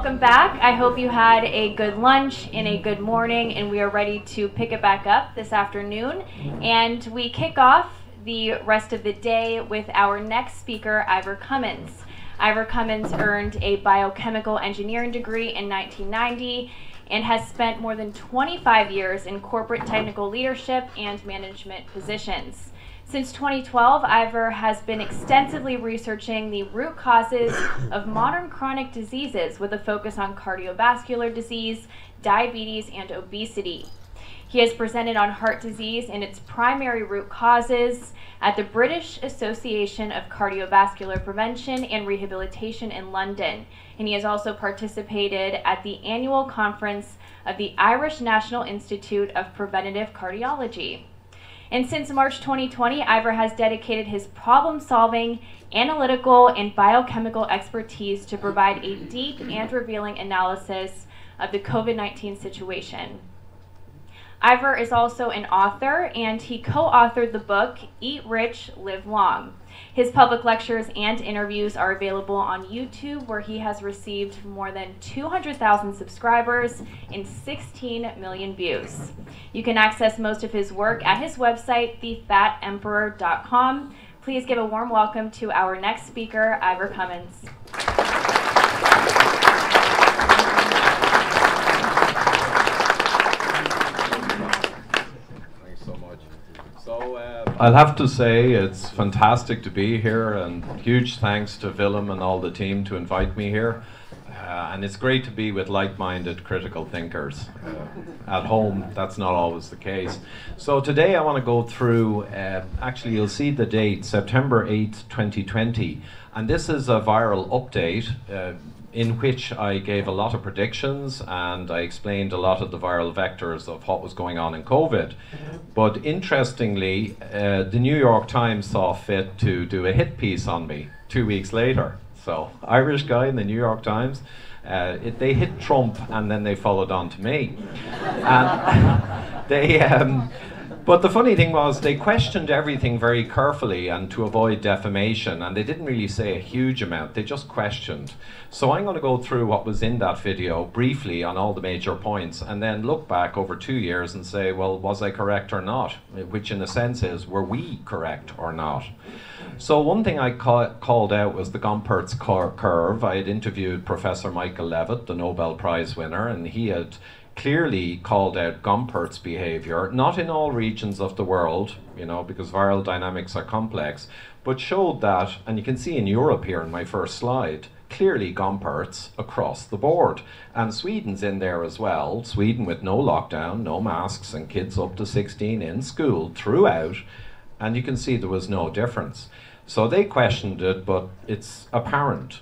welcome back. I hope you had a good lunch and a good morning, and we are ready to pick it back up this afternoon. And we kick off the rest of the day with our next speaker, Ivor Cummins. Ivor Cummins earned a biochemical engineering degree in 1990 and has spent more than 25 years in corporate technical leadership and management positions. Since 2012, Ivor has been extensively researching the root causes of modern chronic diseases with a focus on cardiovascular disease, diabetes, and obesity. He has presented on heart disease and its primary root causes at the British Association of Cardiovascular Prevention and Rehabilitation in London. And he has also participated at the annual conference of the Irish National Institute of Preventative Cardiology. And since March 2020, Ivor has dedicated his problem solving, analytical, and biochemical expertise to provide a deep and revealing analysis of the COVID 19 situation. Ivor is also an author, and he co authored the book Eat Rich, Live Long. His public lectures and interviews are available on YouTube, where he has received more than 200,000 subscribers and 16 million views. You can access most of his work at his website, thefatemperor.com. Please give a warm welcome to our next speaker, Ivor Cummins. I'll have to say it's fantastic to be here, and huge thanks to Willem and all the team to invite me here. Uh, and it's great to be with like minded critical thinkers. Uh, at home, that's not always the case. So today I want to go through, uh, actually, you'll see the date, September 8th, 2020. And this is a viral update uh, in which I gave a lot of predictions and I explained a lot of the viral vectors of what was going on in COVID. But interestingly, uh, the New York Times saw fit to do a hit piece on me two weeks later. So, Irish guy in the New York Times. Uh, it, they hit Trump and then they followed on to me. and they. Um, but the funny thing was, they questioned everything very carefully and to avoid defamation, and they didn't really say a huge amount, they just questioned. So I'm going to go through what was in that video briefly on all the major points, and then look back over two years and say, well, was I correct or not? Which, in a sense, is were we correct or not? So one thing I ca- called out was the Gompertz cur- curve. I had interviewed Professor Michael Levitt, the Nobel Prize winner, and he had clearly called out Gompertz behavior, not in all regions of the world, you know, because viral dynamics are complex, but showed that, and you can see in Europe here in my first slide, clearly Gompertz across the board. And Sweden's in there as well. Sweden with no lockdown, no masks, and kids up to 16 in school throughout. And you can see there was no difference. So they questioned it, but it's apparent.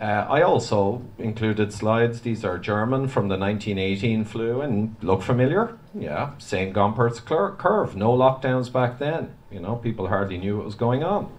Uh, I also included slides. These are German from the 1918 flu and look familiar. Yeah, same Gompertz curve. No lockdowns back then. You know, people hardly knew what was going on.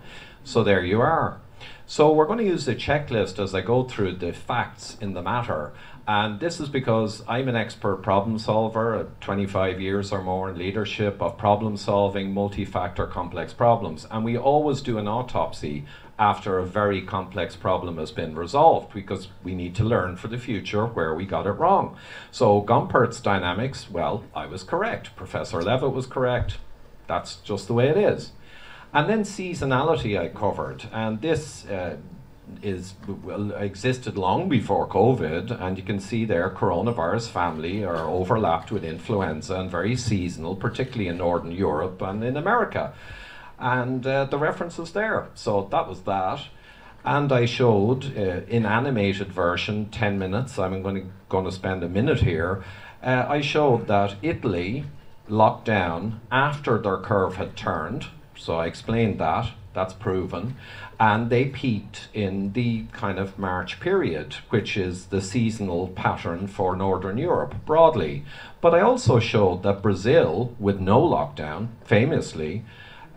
So there you are. So we're going to use the checklist as I go through the facts in the matter. And this is because I'm an expert problem solver, 25 years or more in leadership of problem solving multi factor complex problems. And we always do an autopsy after a very complex problem has been resolved because we need to learn for the future where we got it wrong. So Gompertz dynamics, well, I was correct. Professor Levitt was correct. That's just the way it is. And then seasonality I covered, and this uh, is well, existed long before COVID, and you can see there coronavirus family are overlapped with influenza and very seasonal, particularly in Northern Europe and in America and uh, the reference is there. So that was that. And I showed uh, in animated version, 10 minutes, I'm going to, spend a minute here. Uh, I showed that Italy locked down after their curve had turned. So I explained that, that's proven. And they peaked in the kind of March period, which is the seasonal pattern for Northern Europe broadly. But I also showed that Brazil, with no lockdown, famously,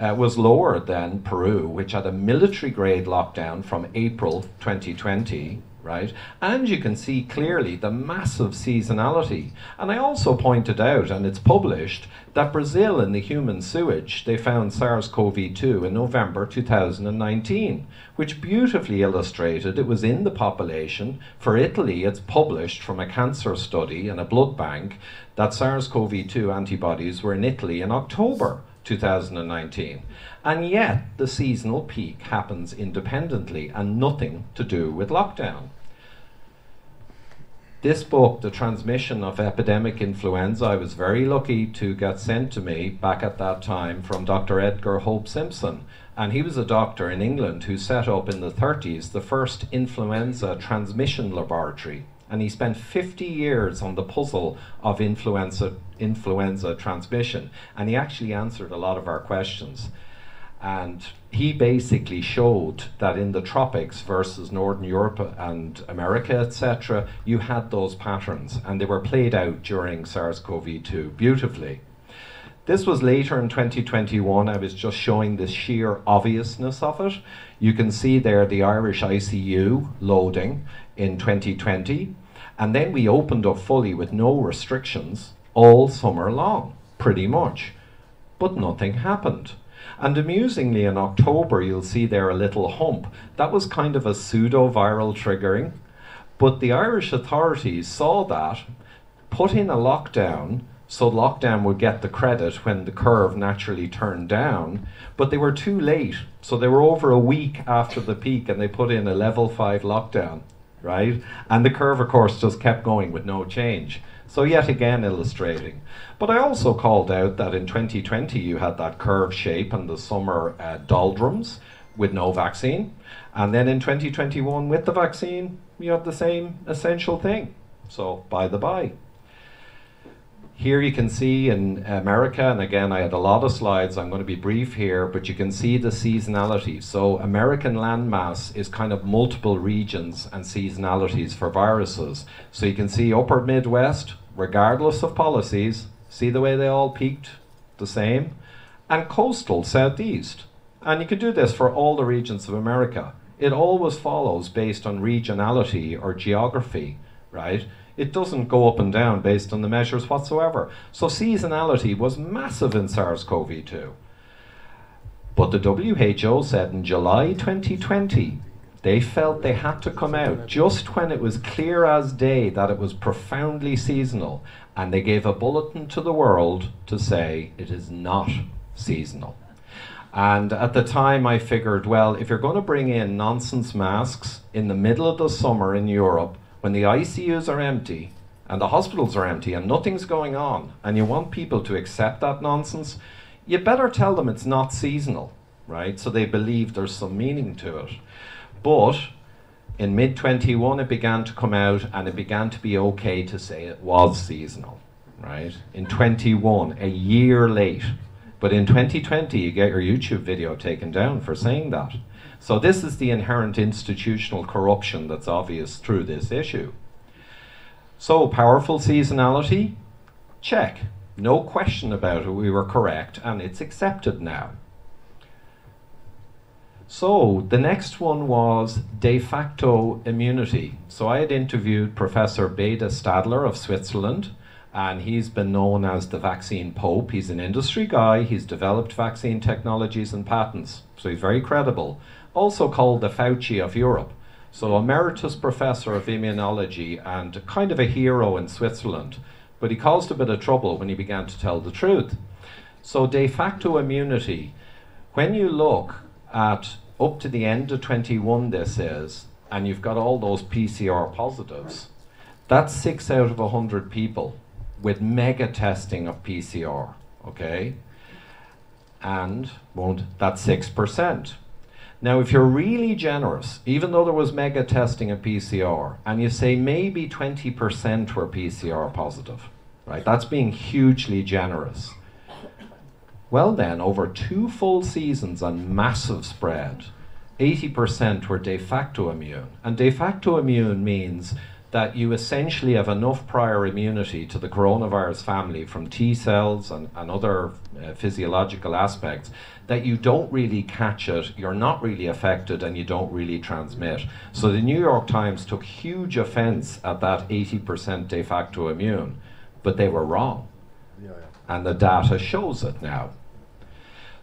uh, was lower than Peru, which had a military grade lockdown from April 2020 right? And you can see clearly the massive seasonality. And I also pointed out, and it's published, that Brazil in the human sewage, they found SARS-CoV-2 in November 2019, which beautifully illustrated it was in the population. For Italy, it's published from a cancer study in a blood bank that SARS-CoV-2 antibodies were in Italy in October 2019. And yet, the seasonal peak happens independently and nothing to do with lockdown. This book, The Transmission of Epidemic Influenza, I was very lucky to get sent to me back at that time from Dr. Edgar Hope Simpson. And he was a doctor in England who set up in the 30s the first influenza transmission laboratory. And he spent 50 years on the puzzle of influenza, influenza transmission. And he actually answered a lot of our questions. And he basically showed that in the tropics versus Northern Europe and America, etc., you had those patterns and they were played out during SARS CoV 2 beautifully. This was later in 2021. I was just showing the sheer obviousness of it. You can see there the Irish ICU loading in 2020. And then we opened up fully with no restrictions all summer long, pretty much. But nothing happened. And amusingly, in October, you'll see there a little hump. That was kind of a pseudo viral triggering. But the Irish authorities saw that, put in a lockdown, so lockdown would get the credit when the curve naturally turned down. But they were too late. So they were over a week after the peak and they put in a level five lockdown, right? And the curve, of course, just kept going with no change. So, yet again, illustrating. But I also called out that in 2020 you had that curve shape and the summer uh, doldrums with no vaccine. And then in 2021, with the vaccine, you had the same essential thing. So, by the by. Here you can see in America, and again, I had a lot of slides, I'm going to be brief here, but you can see the seasonality. So, American landmass is kind of multiple regions and seasonalities for viruses. So, you can see upper Midwest, regardless of policies, see the way they all peaked the same, and coastal Southeast. And you can do this for all the regions of America. It always follows based on regionality or geography, right? It doesn't go up and down based on the measures whatsoever. So seasonality was massive in SARS CoV 2. But the WHO said in July 2020 they felt they had to come out just when it was clear as day that it was profoundly seasonal, and they gave a bulletin to the world to say it is not seasonal. And at the time, I figured, well, if you're going to bring in nonsense masks in the middle of the summer in Europe, when the ICUs are empty and the hospitals are empty and nothing's going on, and you want people to accept that nonsense, you better tell them it's not seasonal, right? So they believe there's some meaning to it. But in mid 21, it began to come out and it began to be okay to say it was seasonal, right? In 21, a year late. But in 2020, you get your YouTube video taken down for saying that. So this is the inherent institutional corruption that's obvious through this issue. So powerful seasonality, check. No question about it, we were correct, and it's accepted now. So the next one was de facto immunity. So I had interviewed Professor Beda Stadler of Switzerland, and he's been known as the vaccine pope. He's an industry guy, he's developed vaccine technologies and patents, so he's very credible also called the Fauci of Europe. So, emeritus professor of immunology and kind of a hero in Switzerland. But he caused a bit of trouble when he began to tell the truth. So, de facto immunity, when you look at up to the end of 21, this is, and you've got all those PCR positives, that's six out of 100 people with mega testing of PCR, okay? And won't, that's 6%. Now, if you're really generous, even though there was mega testing at PCR, and you say maybe 20% were PCR positive, right? That's being hugely generous. Well, then, over two full seasons and massive spread, 80% were de facto immune. And de facto immune means that you essentially have enough prior immunity to the coronavirus family from T cells and, and other uh, physiological aspects that you don't really catch it, you're not really affected, and you don't really transmit. So the New York Times took huge offense at that 80% de facto immune, but they were wrong. Yeah, yeah. And the data shows it now.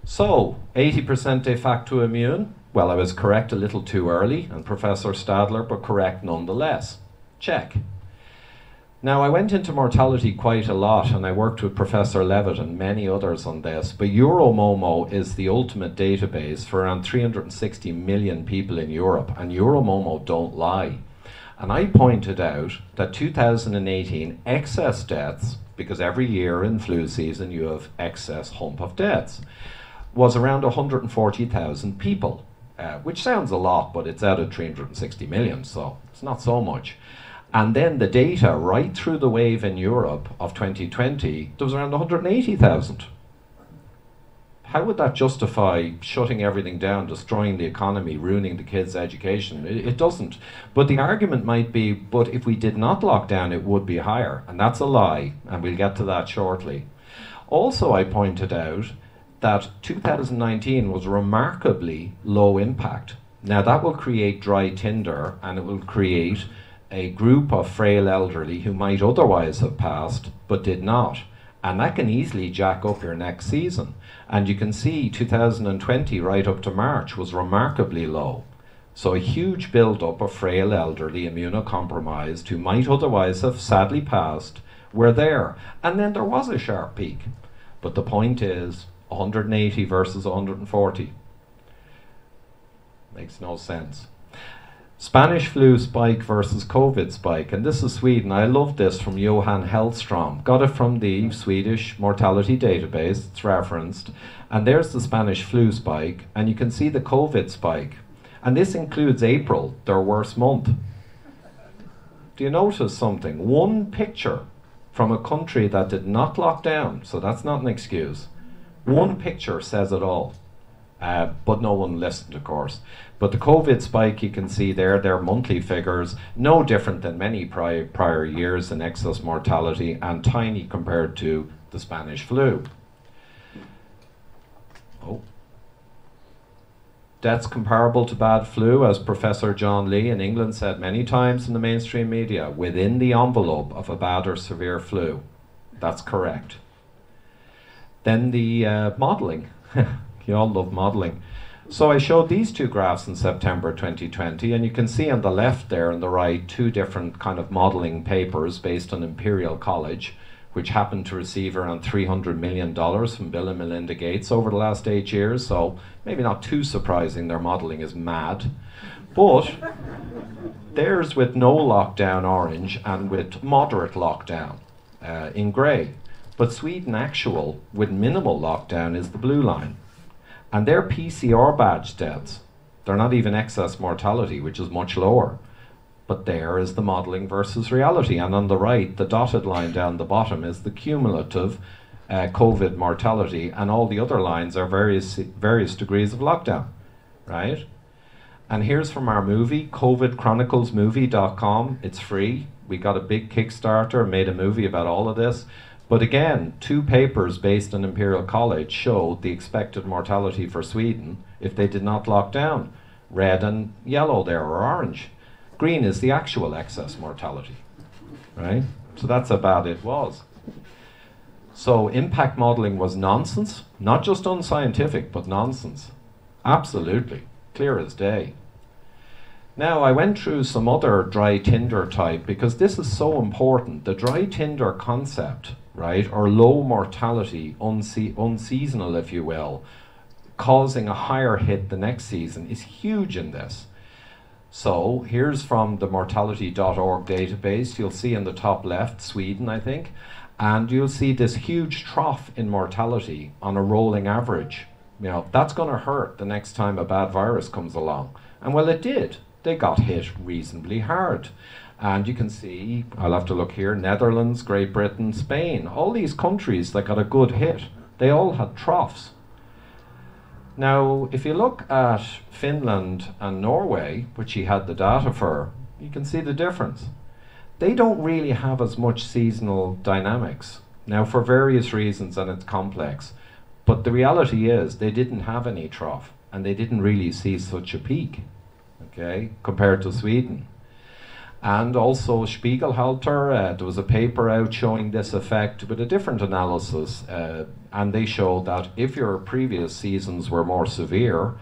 So, 80% de facto immune, well, I was correct a little too early, and Professor Stadler, but correct nonetheless. Check. Now, I went into mortality quite a lot, and I worked with Professor Levitt and many others on this. But Euromomo is the ultimate database for around 360 million people in Europe, and Euromomo don't lie. And I pointed out that 2018 excess deaths, because every year in flu season you have excess hump of deaths, was around 140,000 people, uh, which sounds a lot, but it's out of 360 million, so it's not so much. And then the data right through the wave in Europe of 2020, there was around 180,000. How would that justify shutting everything down, destroying the economy, ruining the kids' education? It, it, doesn't. But the argument might be, but if we did not lock down, it would be higher. And that's a lie, and we'll get to that shortly. Also, I pointed out that 2019 was remarkably low impact. Now, that will create dry tinder and it will create a group of frail elderly who might otherwise have passed but did not. And that can easily jack up your next season. And you can see 2020 right up to March was remarkably low. So a huge build-up of frail elderly immunocompromised who might otherwise have sadly passed were there. And then there was a sharp peak. But the point is 180 versus 140. Makes no sense. Spanish flu spike versus COVID spike, and this is Sweden. I love this from Johan Hellstrom. Got it from the Swedish mortality database, it's referenced. And there's the Spanish flu spike, and you can see the COVID spike. And this includes April, their worst month. Do you notice something? One picture from a country that did not lock down, so that's not an excuse. One picture says it all. Uh, but no one listened, of course. But the COVID spike you can see there, their monthly figures, no different than many pri- prior years in excess mortality and tiny compared to the Spanish flu. Oh. Deaths comparable to bad flu, as Professor John Lee in England said many times in the mainstream media, within the envelope of a bad or severe flu. That's correct. Then the uh, modelling. you all love modelling. So I showed these two graphs in September 2020, and you can see on the left there and the right two different kind of modelling papers based on Imperial College, which happened to receive around $300 million from Bill and Melinda Gates over the last eight years. So maybe not too surprising their modelling is mad. But theirs with no lockdown orange and with moderate lockdown uh, in grey. But Sweden actual with minimal lockdown is the blue line. And their PCR badge deaths, they're not even excess mortality, which is much lower. But there is the modelling versus reality. And on the right, the dotted line down the bottom is the cumulative uh, COVID mortality, and all the other lines are various, various degrees of lockdown, right? And here's from our movie, covidchroniclesmovie.com. It's free. We got a big Kickstarter, made a movie about all of this. But again, two papers based on Imperial College showed the expected mortality for Sweden if they did not lock down. Red and yellow there, or orange. Green is the actual excess mortality, right? So that's how bad it was. So impact modeling was nonsense, not just unscientific, but nonsense. Absolutely, clear as day. Now, I went through some other dry tinder type because this is so important. The dry tinder concept right, or low mortality, unse- unseasonal, if you will, causing a higher hit the next season is huge in this. So here's from the mortality.org database. You'll see in the top left, Sweden, I think, and you'll see this huge trough in mortality on a rolling average. You know, that's going to hurt the next time a bad virus comes along. And well, it did. They got hit reasonably hard. And you can see, I'll have to look here, Netherlands, Great Britain, Spain, all these countries that got a good hit, they all had troughs. Now, if you look at Finland and Norway, which he had the data for, you can see the difference. they don't really have as much seasonal dynamics. Now, for various reasons, and it's complex. But the reality is, they didn't have any trough, and they didn't really see such a peak, okay, compared to Sweden. And also Spiegelhalter, uh, there was a paper out showing this effect with a different analysis, uh, and they showed that if your previous seasons were more severe,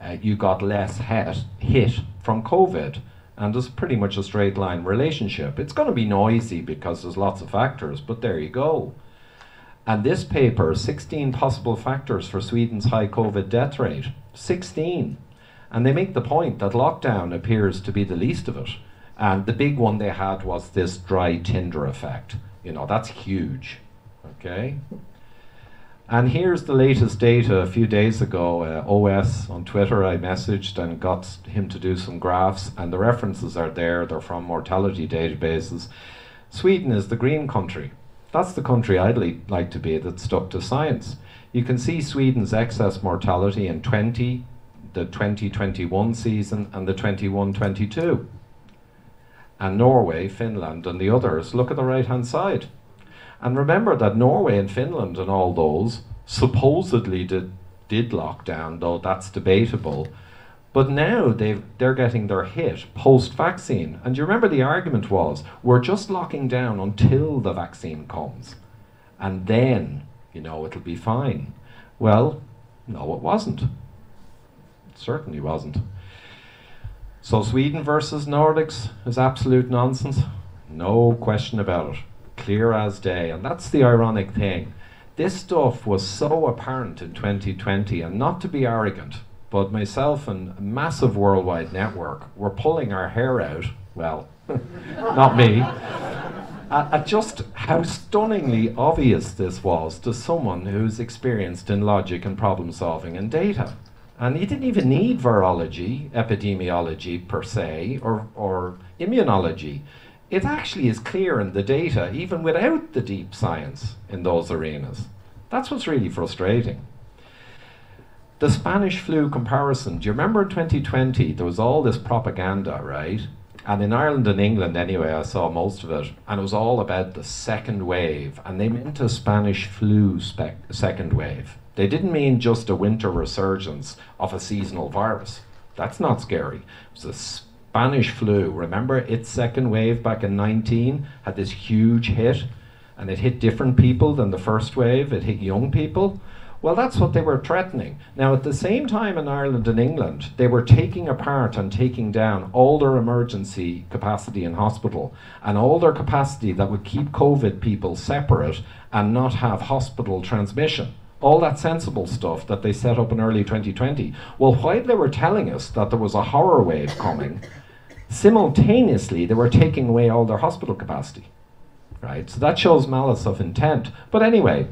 uh, you got less hit, hit from COVID. And there's pretty much a straight line relationship. It's going to be noisy because there's lots of factors, but there you go. And this paper, 16 possible factors for Sweden's high COVID death rate. 16. And they make the point that lockdown appears to be the least of it. And the big one they had was this dry Tinder effect. You know, that's huge. Okay? And here's the latest data a few days ago. Uh, OS on Twitter, I messaged and got him to do some graphs, and the references are there. They're from mortality databases. Sweden is the green country. That's the country I'd li- like to be that stuck to science. You can see Sweden's excess mortality in 20, the 2021 season, and the 21 22. And Norway, Finland, and the others look at the right hand side. And remember that Norway and Finland and all those supposedly did, did lock down, though that's debatable. But now they've, they're getting their hit post vaccine. And you remember the argument was we're just locking down until the vaccine comes. And then, you know, it'll be fine. Well, no, it wasn't. It certainly wasn't. So Sweden versus Nordics is absolute nonsense. No question about it clear as day. And that's the ironic thing. This stuff was so apparent in 2020, and not to be arrogant, but myself and a massive worldwide network were pulling our hair out. Well, not me. At, just how stunningly obvious this was to someone who's experienced in logic and problem solving and data. And you didn't even need virology, epidemiology per se, or, or immunology it actually is clear in the data, even without the deep science in those arenas. That's what's really frustrating. The Spanish flu comparison, do you remember in 2020 there was all this propaganda, right? And in Ireland and England, anyway, I saw most of it, and it was all about the second wave, and they meant a Spanish flu second wave. They didn't mean just a winter resurgence of a seasonal virus. That's not scary. It was a Spanish flu, remember its second wave back in 19 had this huge hit and it hit different people than the first wave, it hit young people. Well, that's what they were threatening. Now, at the same time in Ireland and England, they were taking apart and taking down all their emergency capacity in hospital and all their capacity that would keep COVID people separate and not have hospital transmission all that sensible stuff that they set up in early 2020. Well, while they were telling us that there was a horror wave coming, simultaneously they were taking away all their hospital capacity. Right? So that shows malice of intent. But anyway,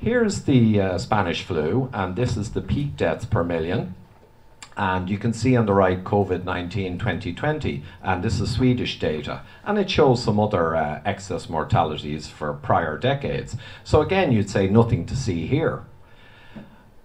here's the uh, Spanish flu, and this is the peak deaths per million. And you can see on the right COVID 19 2020, and this is Swedish data, and it shows some other uh, excess mortalities for prior decades. So, again, you'd say nothing to see here.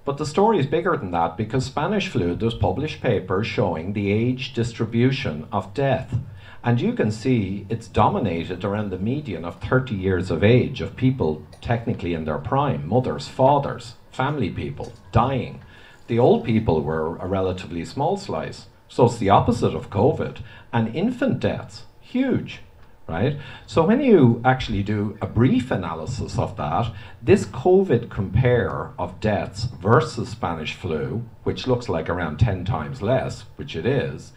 But the story is bigger than that because Spanish flu does publish papers showing the age distribution of death. And you can see it's dominated around the median of 30 years of age of people technically in their prime, mothers, fathers, family people, dying. The old people were a relatively small slice. So it's the opposite of COVID. And infant deaths, huge right? So when you actually do a brief analysis of that, this COVID compare of deaths versus Spanish flu, which looks like around 10 times less, which it is,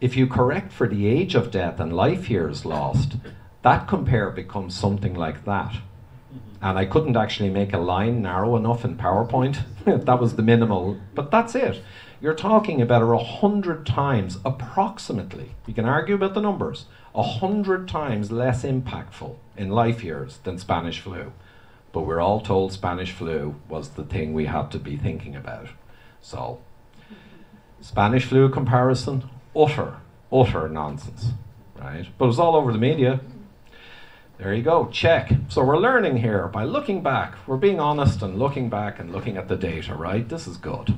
if you correct for the age of death and life years lost, that compare becomes something like that. Mm-hmm. And I couldn't actually make a line narrow enough in PowerPoint. that was the minimal, but that's it. You're talking about a hundred times approximately. You can argue about the numbers a hundred times less impactful in life years than Spanish flu. But we're all told Spanish flu was the thing we had to be thinking about. So, Spanish flu comparison, utter, utter nonsense, right? But it was all over the media. There you go, check. So we're learning here by looking back. We're being honest and looking back and looking at the data, right? This is good.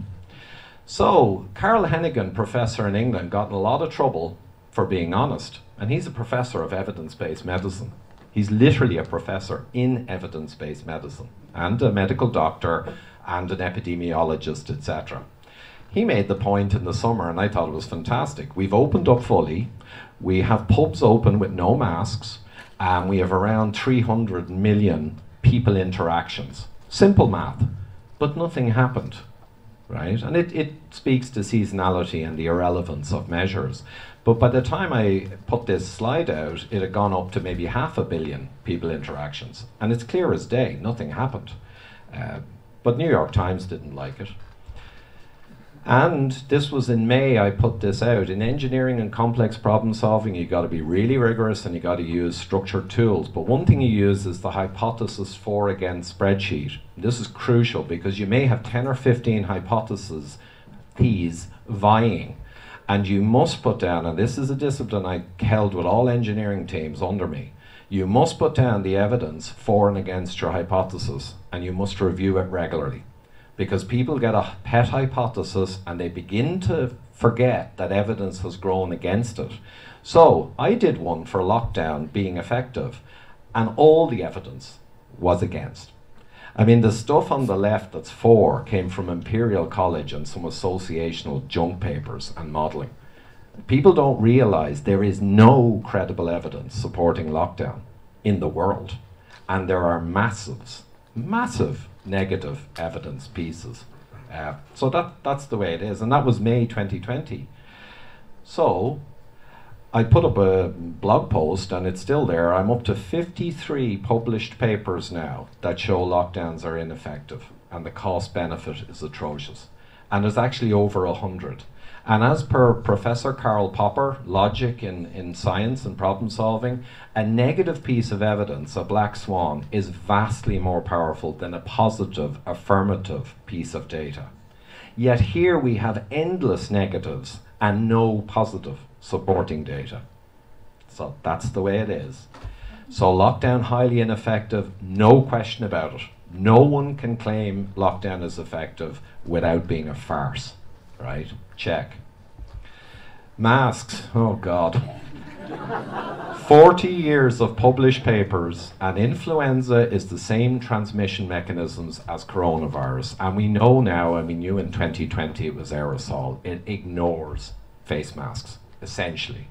So, Carl Heneghan, professor in England, got in a lot of trouble for being honest and he's a professor of evidence based medicine. He's literally a professor in evidence based medicine and a medical doctor and an epidemiologist, etc. He made the point in the summer, and I thought it was fantastic. We've opened up fully, we have pubs open with no masks, and we have around 300 million people interactions. Simple math, but nothing happened, right? And it, it speaks to seasonality and the irrelevance of measures. But by the time I put this slide out, it had gone up to maybe half a billion people interactions. And it's clear as day, nothing happened. Uh, but New York Times didn't like it. And this was in May, I put this out. In engineering and complex problem solving, you've got to be really rigorous and you've got to use structured tools. But one thing you use is the hypothesis for against spreadsheet. This is crucial because you may have 10 or 15 hypotheses, these vying. And you must put down, and this is a discipline I held with all engineering teams under me, you must put down the evidence for and against your hypothesis, and you must review it regularly because people get a pet hypothesis and they begin to forget that evidence has grown against it. So I did one for lockdown being effective, and all the evidence was against. I mean, the stuff on the left that's for came from Imperial College and some associational junk papers and modelling. People don't realize there is no credible evidence supporting lockdown in the world, and there are massive, massive negative evidence pieces. Uh, so that, that's the way it is. And that was May 2020. So I put up a blog post and it's still there. I'm up to 53 published papers now that show lockdowns are ineffective and the cost benefit is atrocious. And there's actually over 100. And as per Professor Karl Popper, logic in, in science and problem solving, a negative piece of evidence, a black swan, is vastly more powerful than a positive, affirmative piece of data. Yet here we have endless negatives and no positive supporting data. So that's the way it is. So lockdown highly ineffective, no question about it. No one can claim lockdown is effective without being a farce right? Check. Masks, oh God. 40 years of published papers, and influenza is the same transmission mechanisms as coronavirus. And we know now, and we knew in 2020 it was aerosol, it ignores face masks, essentially.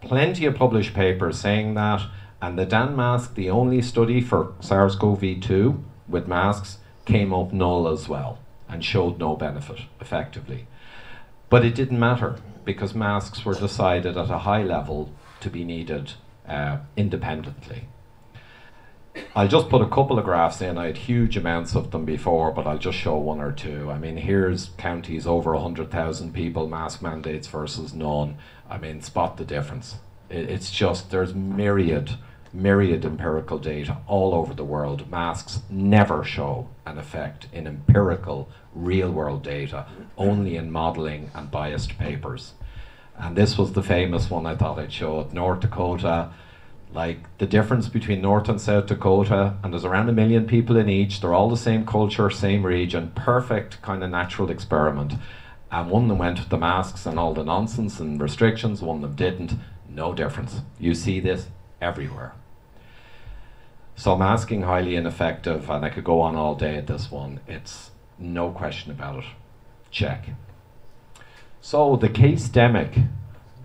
Plenty of published papers saying that, and the Danmask, the only study for SARS CoV 2 with masks, came up null as well and showed no benefit effectively. But it didn't matter because masks were decided at a high level to be needed uh, independently. I'll just put a couple of graphs in. I had huge amounts of them before, but I'll just show one or two. I mean, here's counties over 100,000 people, mask mandates versus none. I mean, spot the difference. It, it's just, there's myriad, myriad empirical data all over the world. Masks never show an effect in empirical real world data, only in modeling and biased papers. And this was the famous one I thought I'd show it. North Dakota, like the difference between North and South Dakota, and there's around a million people in each. They're all the same culture, same region, perfect kind of natural experiment. And one of them went with the masks and all the nonsense and restrictions, one of them didn't. No difference. You see this everywhere. So masking highly ineffective, and I could go on all day at this one. It's no question about it. Check. So the case demic.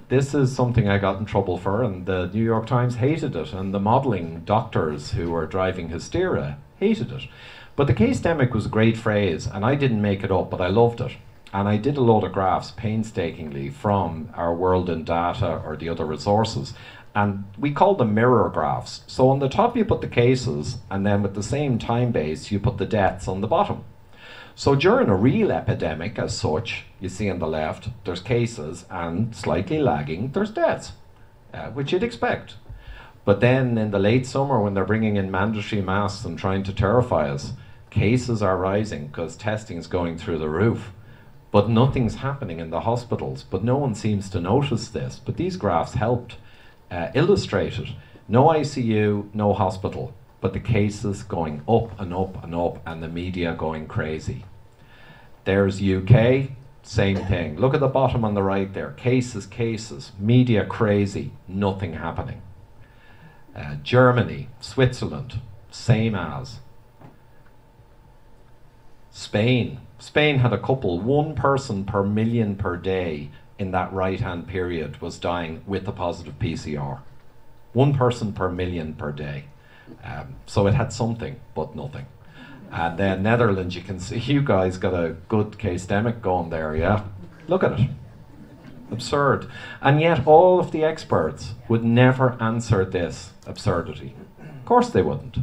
This is something I got in trouble for, and the New York Times hated it, and the modelling doctors who were driving hysteria hated it. But the case demic was a great phrase, and I didn't make it up, but I loved it. And I did a lot of graphs painstakingly from our world in data or the other resources. And we call them mirror graphs. So on the top you put the cases, and then with the same time base you put the deaths on the bottom. So during a real epidemic as such, you see on the left, there's cases and slightly lagging, there's deaths, uh, which you'd expect. But then in the late summer when they're bringing in mandatory masks and trying to terrify us, cases are rising because testing is going through the roof. But nothing's happening in the hospitals. But no one seems to notice this. But these graphs helped uh, illustrate it. No ICU, no hospital but the cases going up and up and up and the media going crazy. There's UK, same thing. Look at the bottom on the right there. Cases, cases. Media crazy. Nothing happening. Uh, Germany, Switzerland, same as. Spain. Spain had a couple, one person per million per day in that right hand period was dying with a positive PCR. One person per million per day. Um, so it had something, but nothing. And then Netherlands, you can see you guys got a good case demic going there, yeah? Look at it. Absurd. And yet all of the experts would never answer this absurdity. Of course they wouldn't.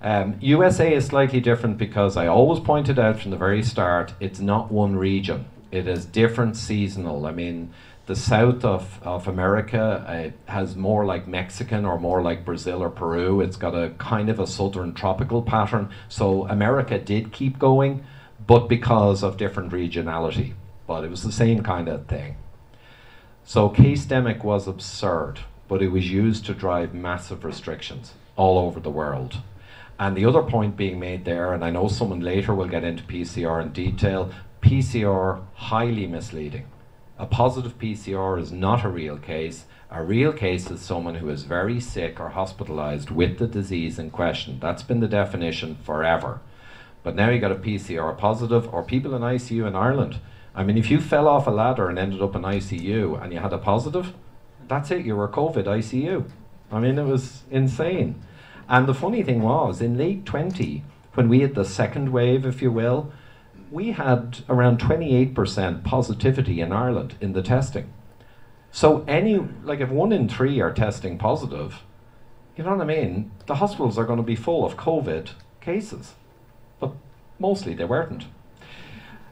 Um, USA is slightly different because I always pointed out from the very start it's not one region. It is different seasonal. I mean, the south of, of America uh, has more like Mexican or more like Brazil or Peru. It's got a kind of a southern tropical pattern. So America did keep going, but because of different regionality. But it was the same kind of thing. So case demic was absurd, but it was used to drive massive restrictions all over the world. And the other point being made there, and I know someone later will get into PCR in detail, PCR highly misleading. A positive PCR is not a real case. A real case is someone who is very sick or hospitalized with the disease in question. That's been the definition forever. But now you got a PCR positive or people in ICU in Ireland. I mean, if you fell off a ladder and ended up in ICU and you had a positive, that's it, you were COVID ICU. I mean, it was insane. And the funny thing was, in late 20, when we had the second wave, if you will, we had around 28% positivity in Ireland in the testing. So any, like if one in three are testing positive, you know what I mean? The hospitals are going to be full of COVID cases. But mostly they weren't.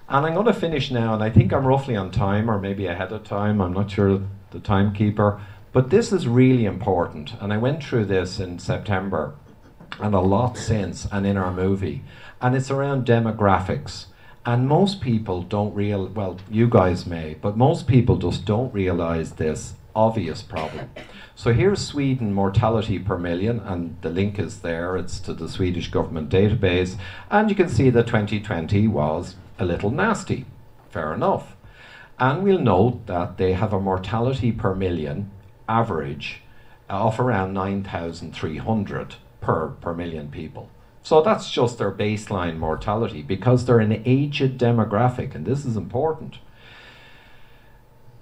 And I'm going to finish now, and I think I'm roughly on time, or maybe ahead of time. I'm not sure the timekeeper. But this is really important, and I went through this in September and a lot since and in our movie. And it's around demographics. And most people don't real well, you guys may, but most people just don't realize this obvious problem. So here's Sweden mortality per million, and the link is there. It's to the Swedish government database, and you can see that 2020 was a little nasty. Fair enough. And we'll note that they have a mortality per million average of around 9,300 per, per million people. So that's just their baseline mortality because they're an aged demographic, and this is important.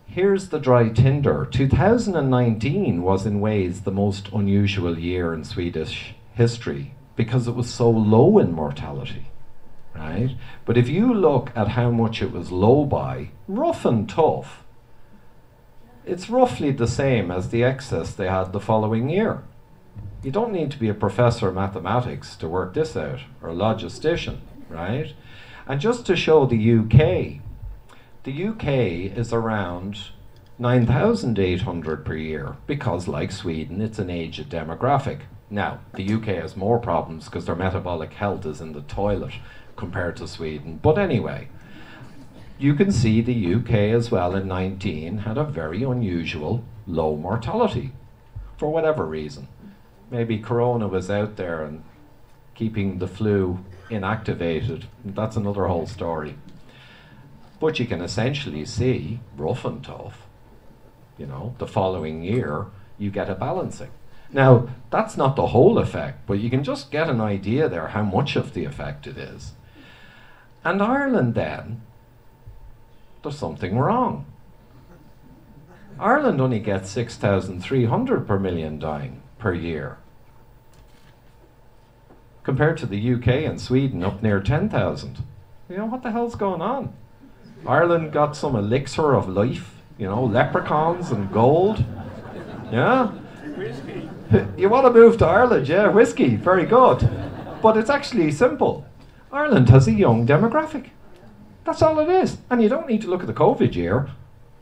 Here's the dry tinder. 2019 was, in ways, the most unusual year in Swedish history because it was so low in mortality, right? But if you look at how much it was low by, rough and tough, it's roughly the same as the excess they had the following year. You don't need to be a professor of mathematics to work this out, or a logistician, right? And just to show the UK, the UK is around 9,800 per year because, like Sweden, it's an aged demographic. Now, the UK has more problems because their metabolic health is in the toilet compared to Sweden. But anyway, you can see the UK as well in 19 had a very unusual low mortality for whatever reason. Maybe Corona was out there and keeping the flu inactivated. That's another whole story. But you can essentially see, rough and tough, you know, the following year, you get a balancing. Now, that's not the whole effect, but you can just get an idea there how much of the effect it is. And Ireland then, there's something wrong. Ireland only gets 6,300 per million dying per year. Compared to the UK and Sweden up near 10,000. You know, what the hell's going on? Ireland got some elixir of life, you know, leprechauns and gold. Yeah? Whiskey. You want to move to Ireland, yeah, whiskey, very good. But it's actually simple. Ireland has a young demographic. That's all it is. And you don't need to look at the COVID year.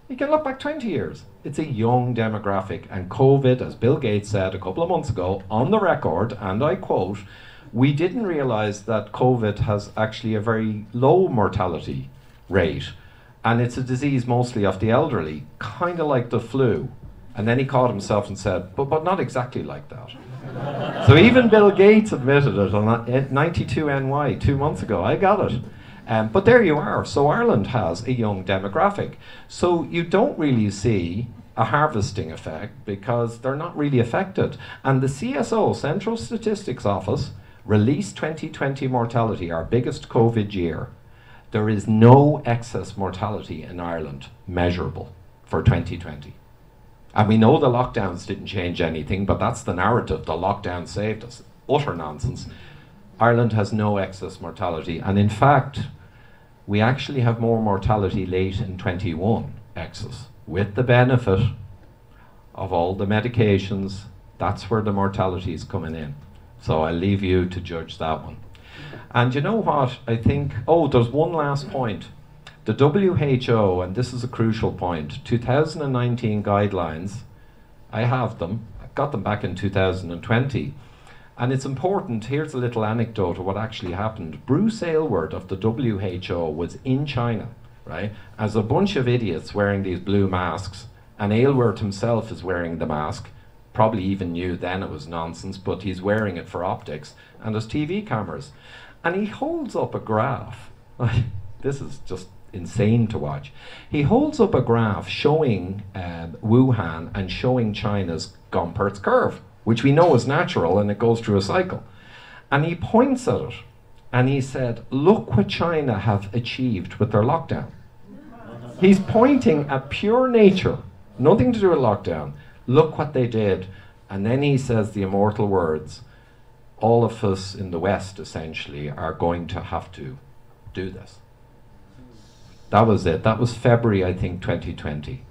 You can look back 20 years. It's a young demographic. And COVID, as Bill Gates said a couple of months ago on the record, and I quote, we didn't realize that COVID has actually a very low mortality rate. And it's a disease mostly of the elderly, kind of like the flu. And then he caught himself and said, but, but not exactly like that. so even Bill Gates admitted it on 92NY eh, two months ago. I got it. Um, but there you are. So Ireland has a young demographic. So you don't really see a harvesting effect because they're not really affected. And the CSO, Central Statistics Office, released 2020 mortality, our biggest COVID year. There is no excess mortality in Ireland measurable for 2020. And we know the lockdowns didn't change anything, but that's the narrative. The lockdown saved us. Utter nonsense. Ireland has no excess mortality. And in fact, we actually have more mortality late in 21 excess with the benefit of all the medications. That's where the mortality is coming in. So I'll leave you to judge that one. And you know what? I think, oh, there's one last point. The WHO, and this is a crucial point, 2019 guidelines, I have them, I got them back in 2020. And it's important, here's a little anecdote of what actually happened. Bruce Aylward of the WHO was in China, right, as a bunch of idiots wearing these blue masks, and Aylward himself is wearing the mask. Probably even knew then it was nonsense, but he's wearing it for optics, and there's TV cameras. And he holds up a graph. this is just insane to watch. He holds up a graph showing um, Wuhan and showing China's Gompertz curve, which we know is natural and it goes through a cycle. And he points at it and he said, Look what China have achieved with their lockdown. He's pointing at pure nature, nothing to do with lockdown. Look what they did. And then he says the immortal words all of us in the West essentially are going to have to do this. That was it. That was February, I think, 2020.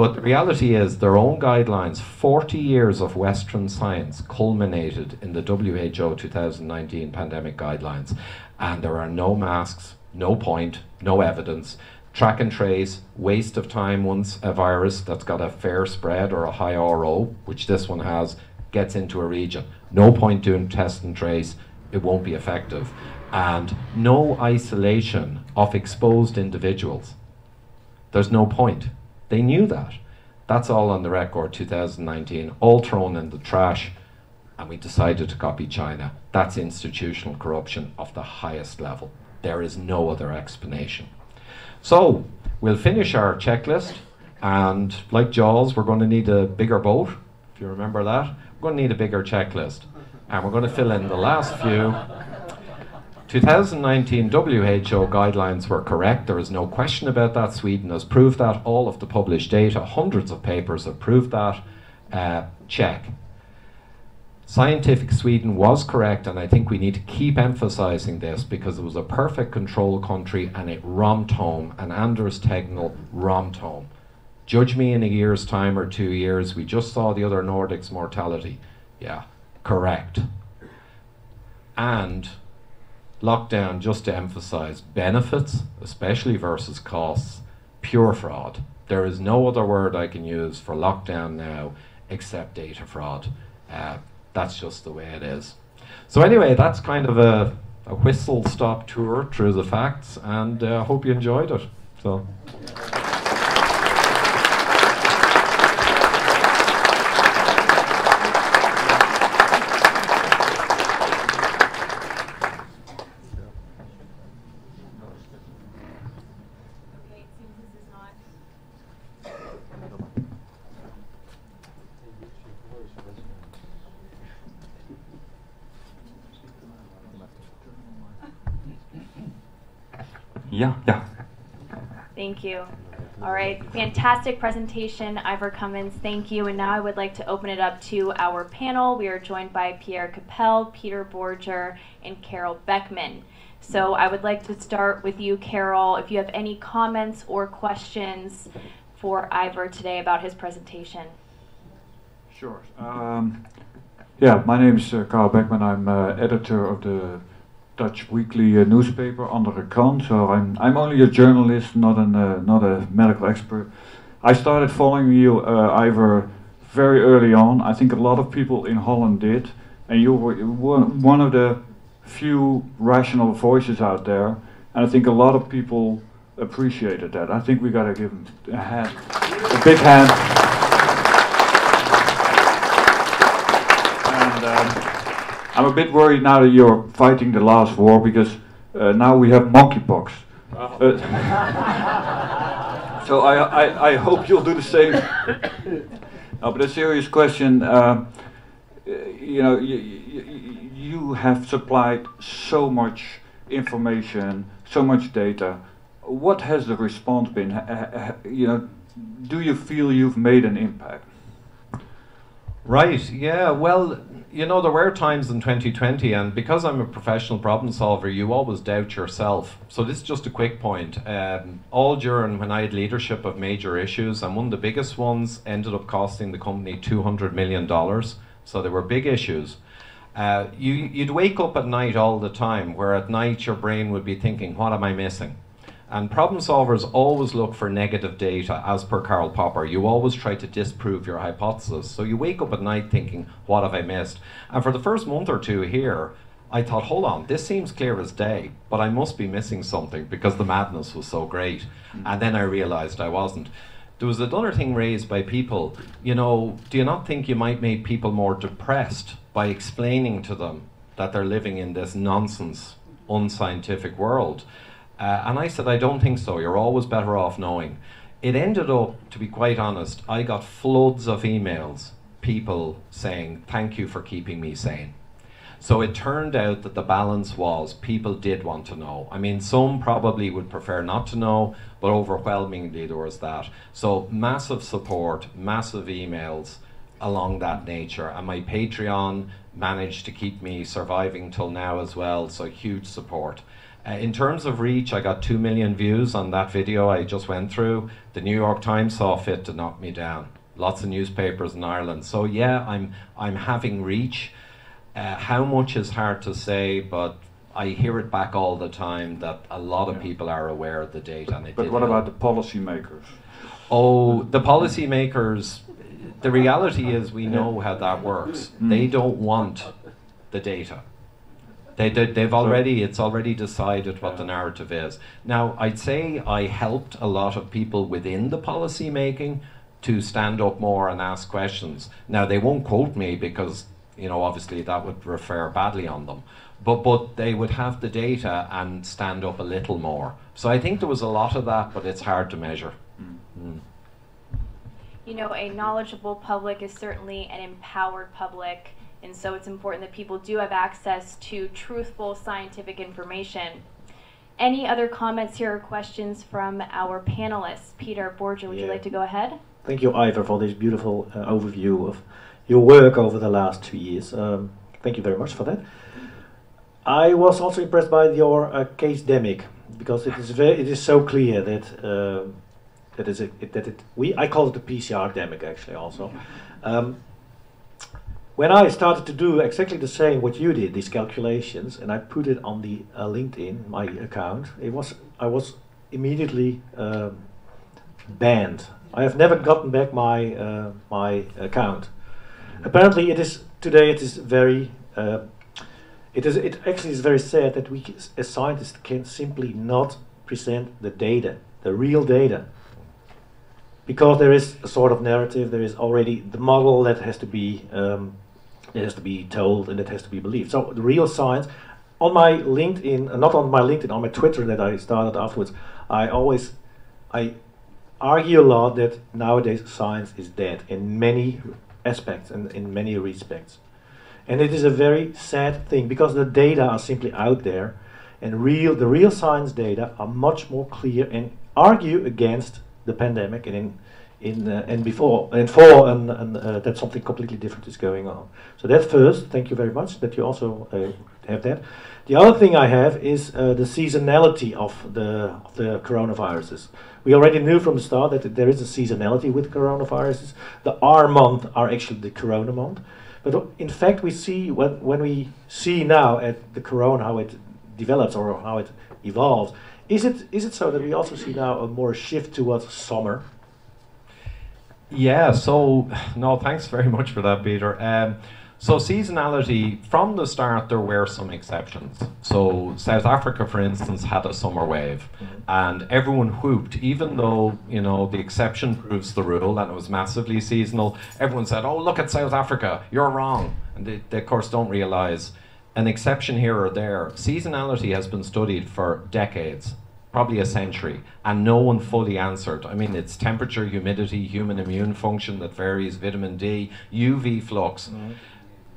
But the reality is, their own guidelines, 40 years of Western science, culminated in the WHO 2019 pandemic guidelines. And there are no masks, no point, no evidence. Track and trace, waste of time once a virus that's got a fair spread or a high RO, which this one has, gets into a region. No point doing test and trace, it won't be effective and no isolation of exposed individuals. There's no point. They knew that. That's all on the record 2019, all thrown in the trash, and we decided to copy China. That's institutional corruption of the highest level. There is no other explanation. So, we'll finish our checklist, and like Jaws, we're going to need a bigger boat, if you remember that. We're going to need a bigger checklist, and we're going to fill in the last few 2019 WHO guidelines were correct. There is no question about that. Sweden has proved that. All of the published data, hundreds of papers have proved that. Uh, check. Scientific Sweden was correct, and I think we need to keep emphasizing this because it was a perfect control country and it romped home, and Anders Tegnell romped home. Judge me in a year's time or two years, we just saw the other Nordics' mortality. Yeah, correct. And lockdown, just to emphasize, benefits, especially versus costs, pure fraud. There is no other word I can use for lockdown now except data fraud. Uh, that's just the way it is. So anyway, that's kind of a, a whistle stop tour through the facts, and I uh, hope you enjoyed it. So. Yeah, yeah. Thank you. All right, fantastic presentation, Ivor Cummins. Thank you. And now I would like to open it up to our panel. We are joined by Pierre Capel, Peter Borger, and Carol Beckman. So I would like to start with you, Carol. If you have any comments or questions for Ivor today about his presentation. Sure. Um, yeah, my name is uh, Carl Beckman. I'm uh, editor of the Dutch weekly uh, newspaper Andere Krant. So I'm I'm only a journalist, not an uh, not a medical expert. I started following you, uh, Ivor, very early on. I think a lot of people in Holland did, and you were one one of the few rational voices out there. And I think a lot of people appreciated that. I think we got to give him a hand, a big hand. And um, I'm a bit worried now that you're fighting the last war because Uh, now we have monkeypox. Uh, so I, I, I hope you'll do the same. no, but a serious question. Uh, you know, you, you, you have supplied so much information, so much data. What has the response been? you know, do you feel you've made an impact? Right, yeah, well, you know, there were times in 2020, and because I'm a professional problem solver, you always doubt yourself. So, this is just a quick point. Um, all during when I had leadership of major issues, and one of the biggest ones ended up costing the company $200 million. So, they were big issues. Uh, you, you'd wake up at night all the time, where at night your brain would be thinking, What am I missing? And problem solvers always look for negative data, as per Karl Popper. You always try to disprove your hypothesis. So you wake up at night thinking, what have I missed? And for the first month or two here, I thought, hold on, this seems clear as day, but I must be missing something because the madness was so great. And then I realized I wasn't. There was another thing raised by people, you know, do you not think you might make people more depressed by explaining to them that they're living in this nonsense, unscientific world? Uh, and I said, I don't think so. You're always better off knowing. It ended up, to be quite honest, I got floods of emails, people saying, Thank you for keeping me sane. So it turned out that the balance was people did want to know. I mean, some probably would prefer not to know, but overwhelmingly there was that. So massive support, massive emails along that nature. And my Patreon managed to keep me surviving till now as well. So huge support. Uh, in terms of reach, I got 2 million views on that video I just went through. The New York Times saw fit to knock me down. Lots of newspapers in Ireland. So, yeah, I'm, I'm having reach. Uh, how much is hard to say, but I hear it back all the time that a lot of people are aware of the data. And but what help. about the policymakers? Oh, the policymakers, the reality is we know how that works. Mm. They don't want the data. They, they, they've already, it's already decided what the narrative is. Now, I'd say I helped a lot of people within the policy making to stand up more and ask questions. Now, they won't quote me because, you know, obviously that would refer badly on them. But, but they would have the data and stand up a little more. So I think there was a lot of that, but it's hard to measure. Mm. Mm. You know, a knowledgeable public is certainly an empowered public and so it's important that people do have access to truthful scientific information. Any other comments here or questions from our panelists? Peter Borger, would yeah. you like to go ahead? Thank you, Ivor, for this beautiful uh, overview of your work over the last two years. Um, thank you very much for that. I was also impressed by your uh, case demic because it is very, it is so clear that uh, that is a, it, that it we I call it the PCR demic actually also. Um, when I started to do exactly the same what you did, these calculations, and I put it on the uh, LinkedIn, my account, it was I was immediately um, banned. I have never gotten back my uh, my account. Apparently, it is today. It is very. Uh, it is. It actually is very sad that we, as scientists, can simply not present the data, the real data, because there is a sort of narrative. There is already the model that has to be um, it has to be told and it has to be believed. So the real science, on my LinkedIn, uh, not on my LinkedIn, on my Twitter that I started afterwards, I always, I argue a lot that nowadays science is dead in many aspects and in many respects. And it is a very sad thing because the data are simply out there and real the real science data are much more clear and argue against the pandemic and in in uh, and before and for and, and uh, that something completely different is going on. So that first, thank you very much that you also uh, have that. The other thing I have is uh, the seasonality of the of the coronaviruses. We already knew from the start that there is a seasonality with coronaviruses. The R month are actually the corona month. But in fact, we see when, when we see now at the corona how it develops or how it evolves, is it is it so that we also see now a more shift towards summer yeah, so no, thanks very much for that, Peter. Um, so seasonality from the start there were some exceptions. So South Africa, for instance, had a summer wave, and everyone whooped, even though you know the exception proves the rule, and it was massively seasonal. Everyone said, "Oh, look at South Africa, you're wrong," and they, they of course don't realise an exception here or there. Seasonality has been studied for decades, probably a century, and no one fully answered. I mean, it's temperature, humidity, human immune function that varies, vitamin D, UV flux. Mhm.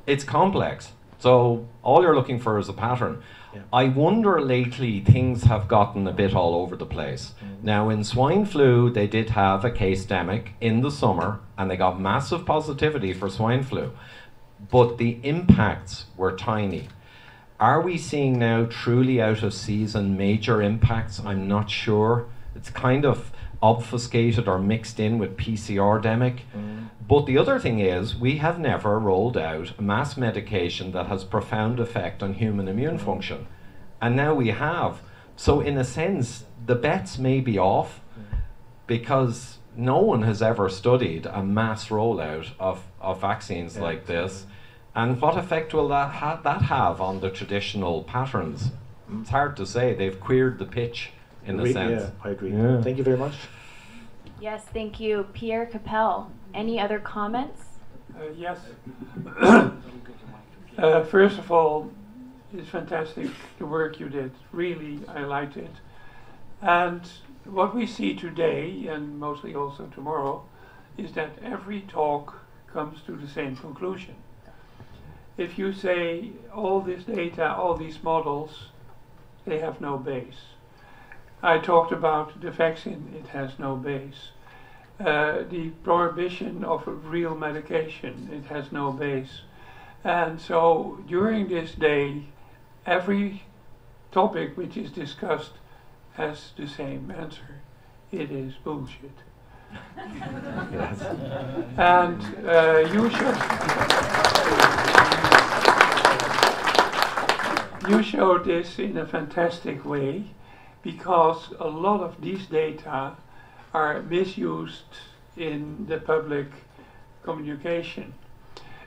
It's complex. So all you're looking for is a pattern. Yeah. I wonder lately things have gotten a bit all over the place. Mhm. Now in swine flu they did have a case demic in the summer and they got massive positivity for swine flu. But the impacts were tiny. Are we seeing now truly out of season major impacts? I'm not sure. It's kind of obfuscated or mixed in with PCR demic. Mhm. But the other thing is, we have never rolled out a mass medication that has profound effect on human immune function. And now we have. So, in a sense, the bets may be off because no one has ever studied a mass rollout of, of vaccines Yeah. like this. And what effect will that, ha- that have on the traditional patterns? It's hard to say. They've queered the pitch, in a Re- sense. Yeah, I agree. Yeah. Thank you very much. Yes, thank you. Pierre Capel, any other comments? Uh, Yes. Uh, First of all, it's fantastic, the work you did. Really, I liked it. And what we see today, and mostly also tomorrow, is that every talk comes to the same conclusion. If you say all this data, all these models, they have no base. I talked about the vaccine, it has no base. Uh, the prohibition of real medication, it has no base. And so during this day, every topic which is discussed has the same answer. It is bullshit. Yes. And uh, you should. You showed this in a fantastic way because a lot of these data are misused in the public communication.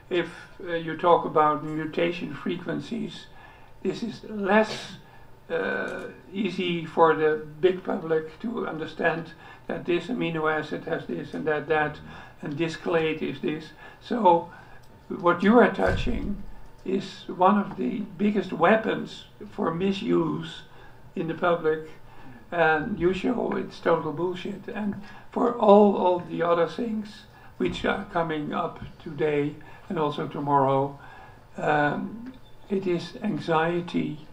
If uh, you talk about mutation frequencies, this is less uh, easy for the big public to understand that this amino acid has this and that that and this clade is this. So what you are touching is one of the biggest weapons for misuse in the public and you show it's total bullshit. And for all all the other things which are coming up today and also tomorrow um, it is anxiety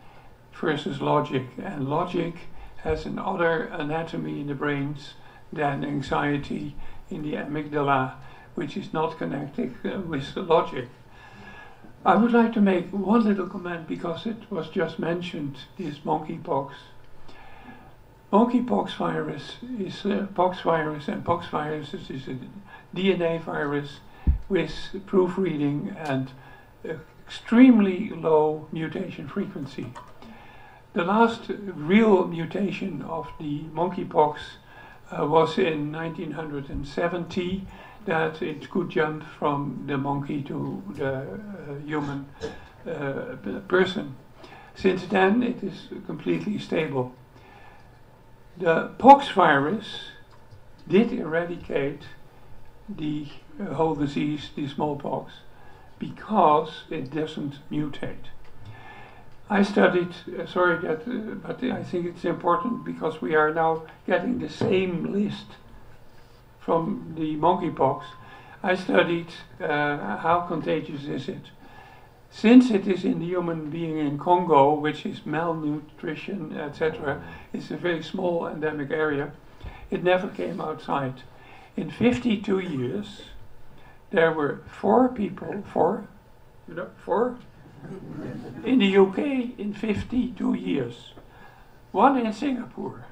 versus logic. And logic has another anatomy in the brains than anxiety in the amygdala which is not connected uh, with logic I would like to make one little comment because it was just mentioned this monkeypox Monkeypox virus is a pox virus, and pox virus is, a DNA virus with proofreading and uh, extremely low mutation frequency. The last real mutation of the monkeypox uh, was in 1970 that it could jump from the monkey to the uh, human uh, person. Since then, it is completely stable. The pox virus did eradicate the whole disease, the smallpox, because it doesn't mutate. I studied, uh, sorry that, uh, but I think it's important because we are now getting the same list from the monkeypox. I studied uh, how contagious is it. Since it is in the human being in Congo, which is malnutrition, etc., it's a very small endemic area, it never came outside. In 52 years, there were four people, four, you know, four, in the UK in 52 years. One in Singapore,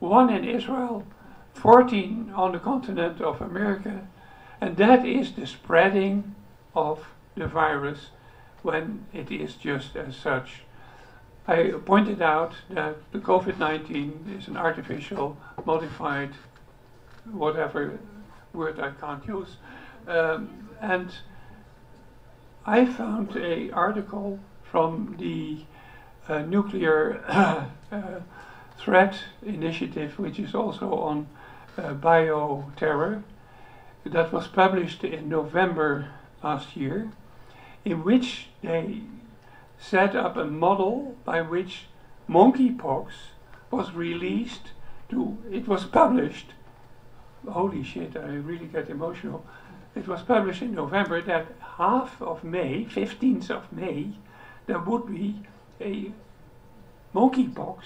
one in Israel, 14 on the continent of America, and that is the spreading of the virus when it is just as such. I pointed out that the COVID 19 is an artificial, modified, whatever word I can't use. Um, and I found a article from the uh, Nuclear uh, Threat Initiative, which is also on uh, bioterror, that was published in November last year, in which they set up a model by which monkeypox was released to, it was published, holy shit, I really get emotional. It was published in November that half of May, 15th of May, there would be a monkeypox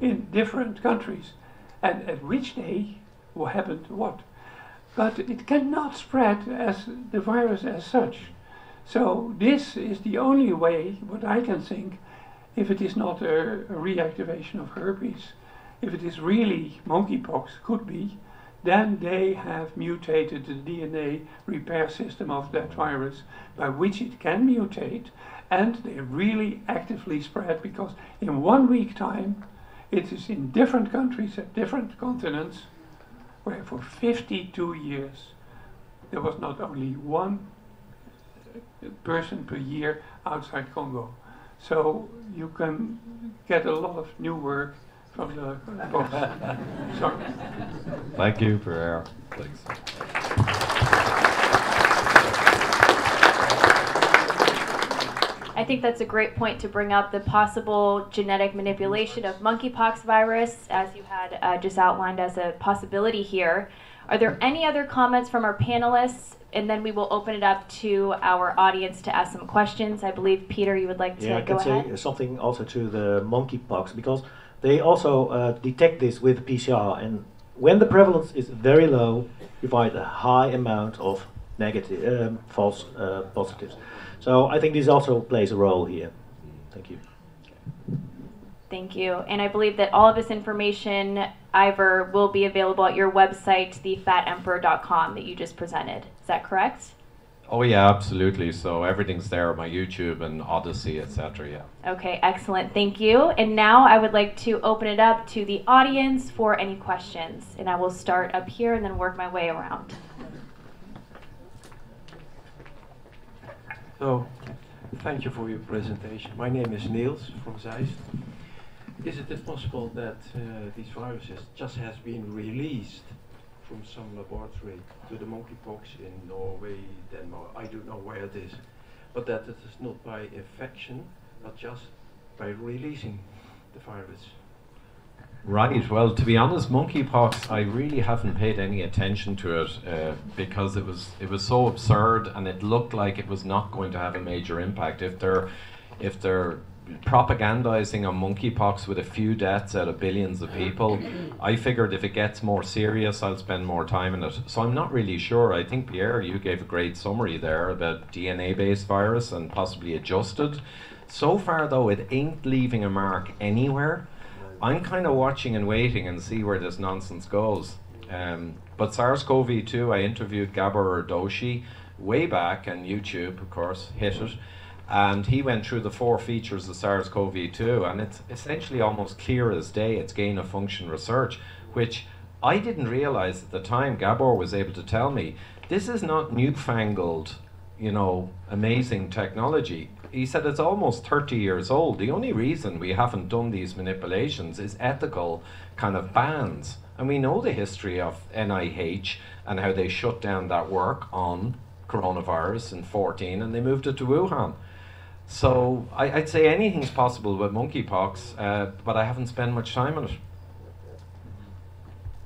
in different countries. And at which day what happened what. But it cannot spread as the virus as such. So this is the only way, what I can think, if it is not a, a reactivation of herpes, if it is really monkeypox, could be, then they have mutated the DNA repair system of that virus by which it can mutate and they really actively spread because in one week time it is in different countries at different continents where for 52 years there was not only one uh, person per year outside Congo. So you can get a lot of new work from the box. Sorry. Thank you for air. Thanks. I think that's a great point to bring up the possible genetic manipulation of monkeypox virus, as you had uh, just outlined as a possibility here. Are there any other comments from our panelists? And then we will open it up to our audience to ask some questions. I believe, Peter, you would like to yeah, I go can ahead. say something also to the monkeypox because they also uh, detect this with PCR, and when the prevalence is very low, you find a high amount of negative, um, false uh, positives. So I think this also plays a role here. Thank you. Thank you. And I believe that all of this information, Ivor, will be available at your website, thefatemperor.com, that you just presented. Is that correct? Oh yeah, absolutely. So everything's there on my YouTube and Odysee, etc. Yeah. Okay, excellent. Thank you. And now I would like to open it up to the audience for any questions. And I will start up here and then work my way around. So, thank you for your presentation. My name is Niels from Zeist. Is it possible that uh, these viruses just has been released from some laboratory to the monkeypox in Norway, Denmark, I don't know where it is, but that it is not by infection, but just by releasing the virus? Right. Well, to be honest, monkeypox, I really haven't paid any attention to it uh, because it was it was so absurd, and it looked like it was not going to have a major impact. If they're if they're propagandizing on monkeypox with a few deaths out of billions of people, I figured if it gets more serious, I'll spend more time in it. So I'm not really sure. I think Pierre, you gave a great summary there about DNA-based virus and possibly adjusted. So far, though, it ain't leaving a mark anywhere. I'm kind of watching and waiting and see where this nonsense goes. Um, but SARS-CoV-2, I interviewed Gabor Doshi way back, and YouTube, of course, hit it. And he went through the four features of SARS-CoV-2, and it's essentially almost clear as day. It's gain of function research, which I didn't realize at the time. Gabor was able to tell me this is not newfangled, you know, amazing technology he said it's almost 30 years old. The only reason we haven't done these manipulations is ethical kind of bans. And we know the history of NIH and how they shut down that work on coronavirus in 14 and they moved it to Wuhan. So I, would say anything's possible with monkeypox, uh, but I haven't spent much time on it.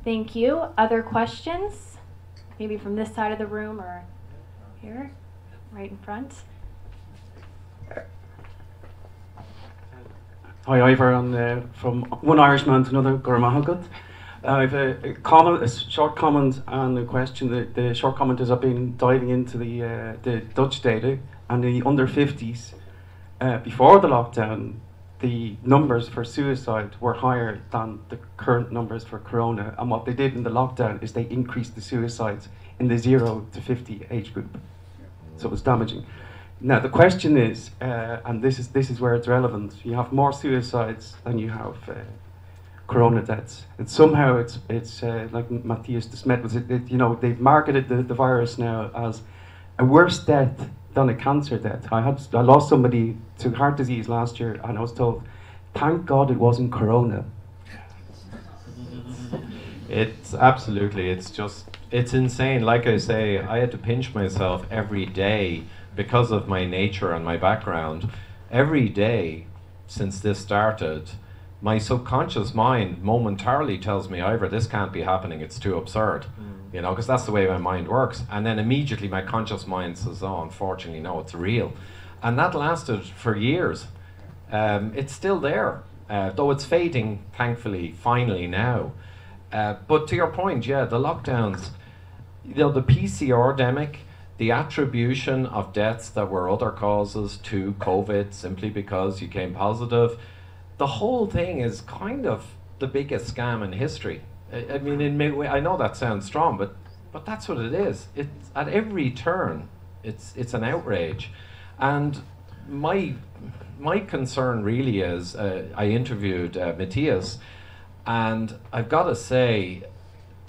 Thank you. Other questions? Maybe from this side of the room or here, right in front. Hi, Ivor, and uh, from one Irishman to another, Go raibh maith agat. Uh, I have a, a, comment, a short comment and a question. The, the short comment is I've been diving into the uh, the Dutch data and the under 50s. Uh, before the lockdown, the numbers for suicide were higher than the current numbers for corona. And what they did in the lockdown is they increased the suicides in the 0 to 50 age group. So it was damaging. Now the question is, uh, and this is this is where it's relevant. You have more suicides than you have uh, corona deaths, and somehow it's it's uh, like Mattias Desmet was it, it, You know they've marketed the, the virus now as a worse death than a cancer death. I had I lost somebody to heart disease last year, and I was told, "Thank God it wasn't corona." It's absolutely. It's just it's insane. Like I say, I had to pinch myself every day because of my nature and my background every day since this started, my subconscious mind momentarily tells me either this can't be happening, it's too absurd, Mm. you know, because that's the way my mind works. And then immediately my conscious mind says, oh, unfortunately, no, it's real. And that lasted for years. Um, it's still there, uh, though it's fading, thankfully, finally now. Uh, but to your point, yeah, the lockdowns, you know, the PCR demic, the attribution of deaths that were other causes to COVID simply because you came positive, the whole thing is kind of the biggest scam in history. I, I mean, in many I know that sounds strong, but but that's what it is. It's at every turn, it's it's an outrage, and my my concern really is uh, I interviewed uh, Mattias, and I've got to say,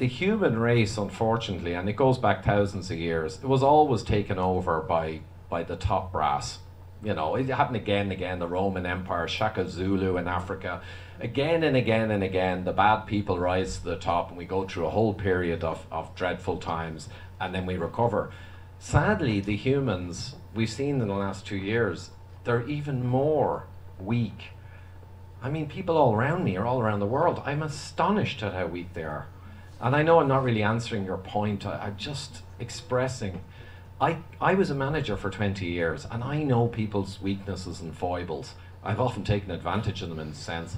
the human race, unfortunately, and it goes back thousands of years, it was always taken over by by the top brass. You know, it happened again and again. The Roman Empire, Shaka Zulu in Africa, again and again and again. The bad people rise to the top, and we go through a whole period of, of dreadful times, and then we recover. Sadly, the humans we've seen in the last two years, they're even more weak. I mean, people all around me are all around the world. I'm astonished at how weak they are. And I know I'm not really answering your point. I, I'm just expressing. I, I was a manager for 20 years and I know people's weaknesses and foibles. I've often taken advantage of them in a sense.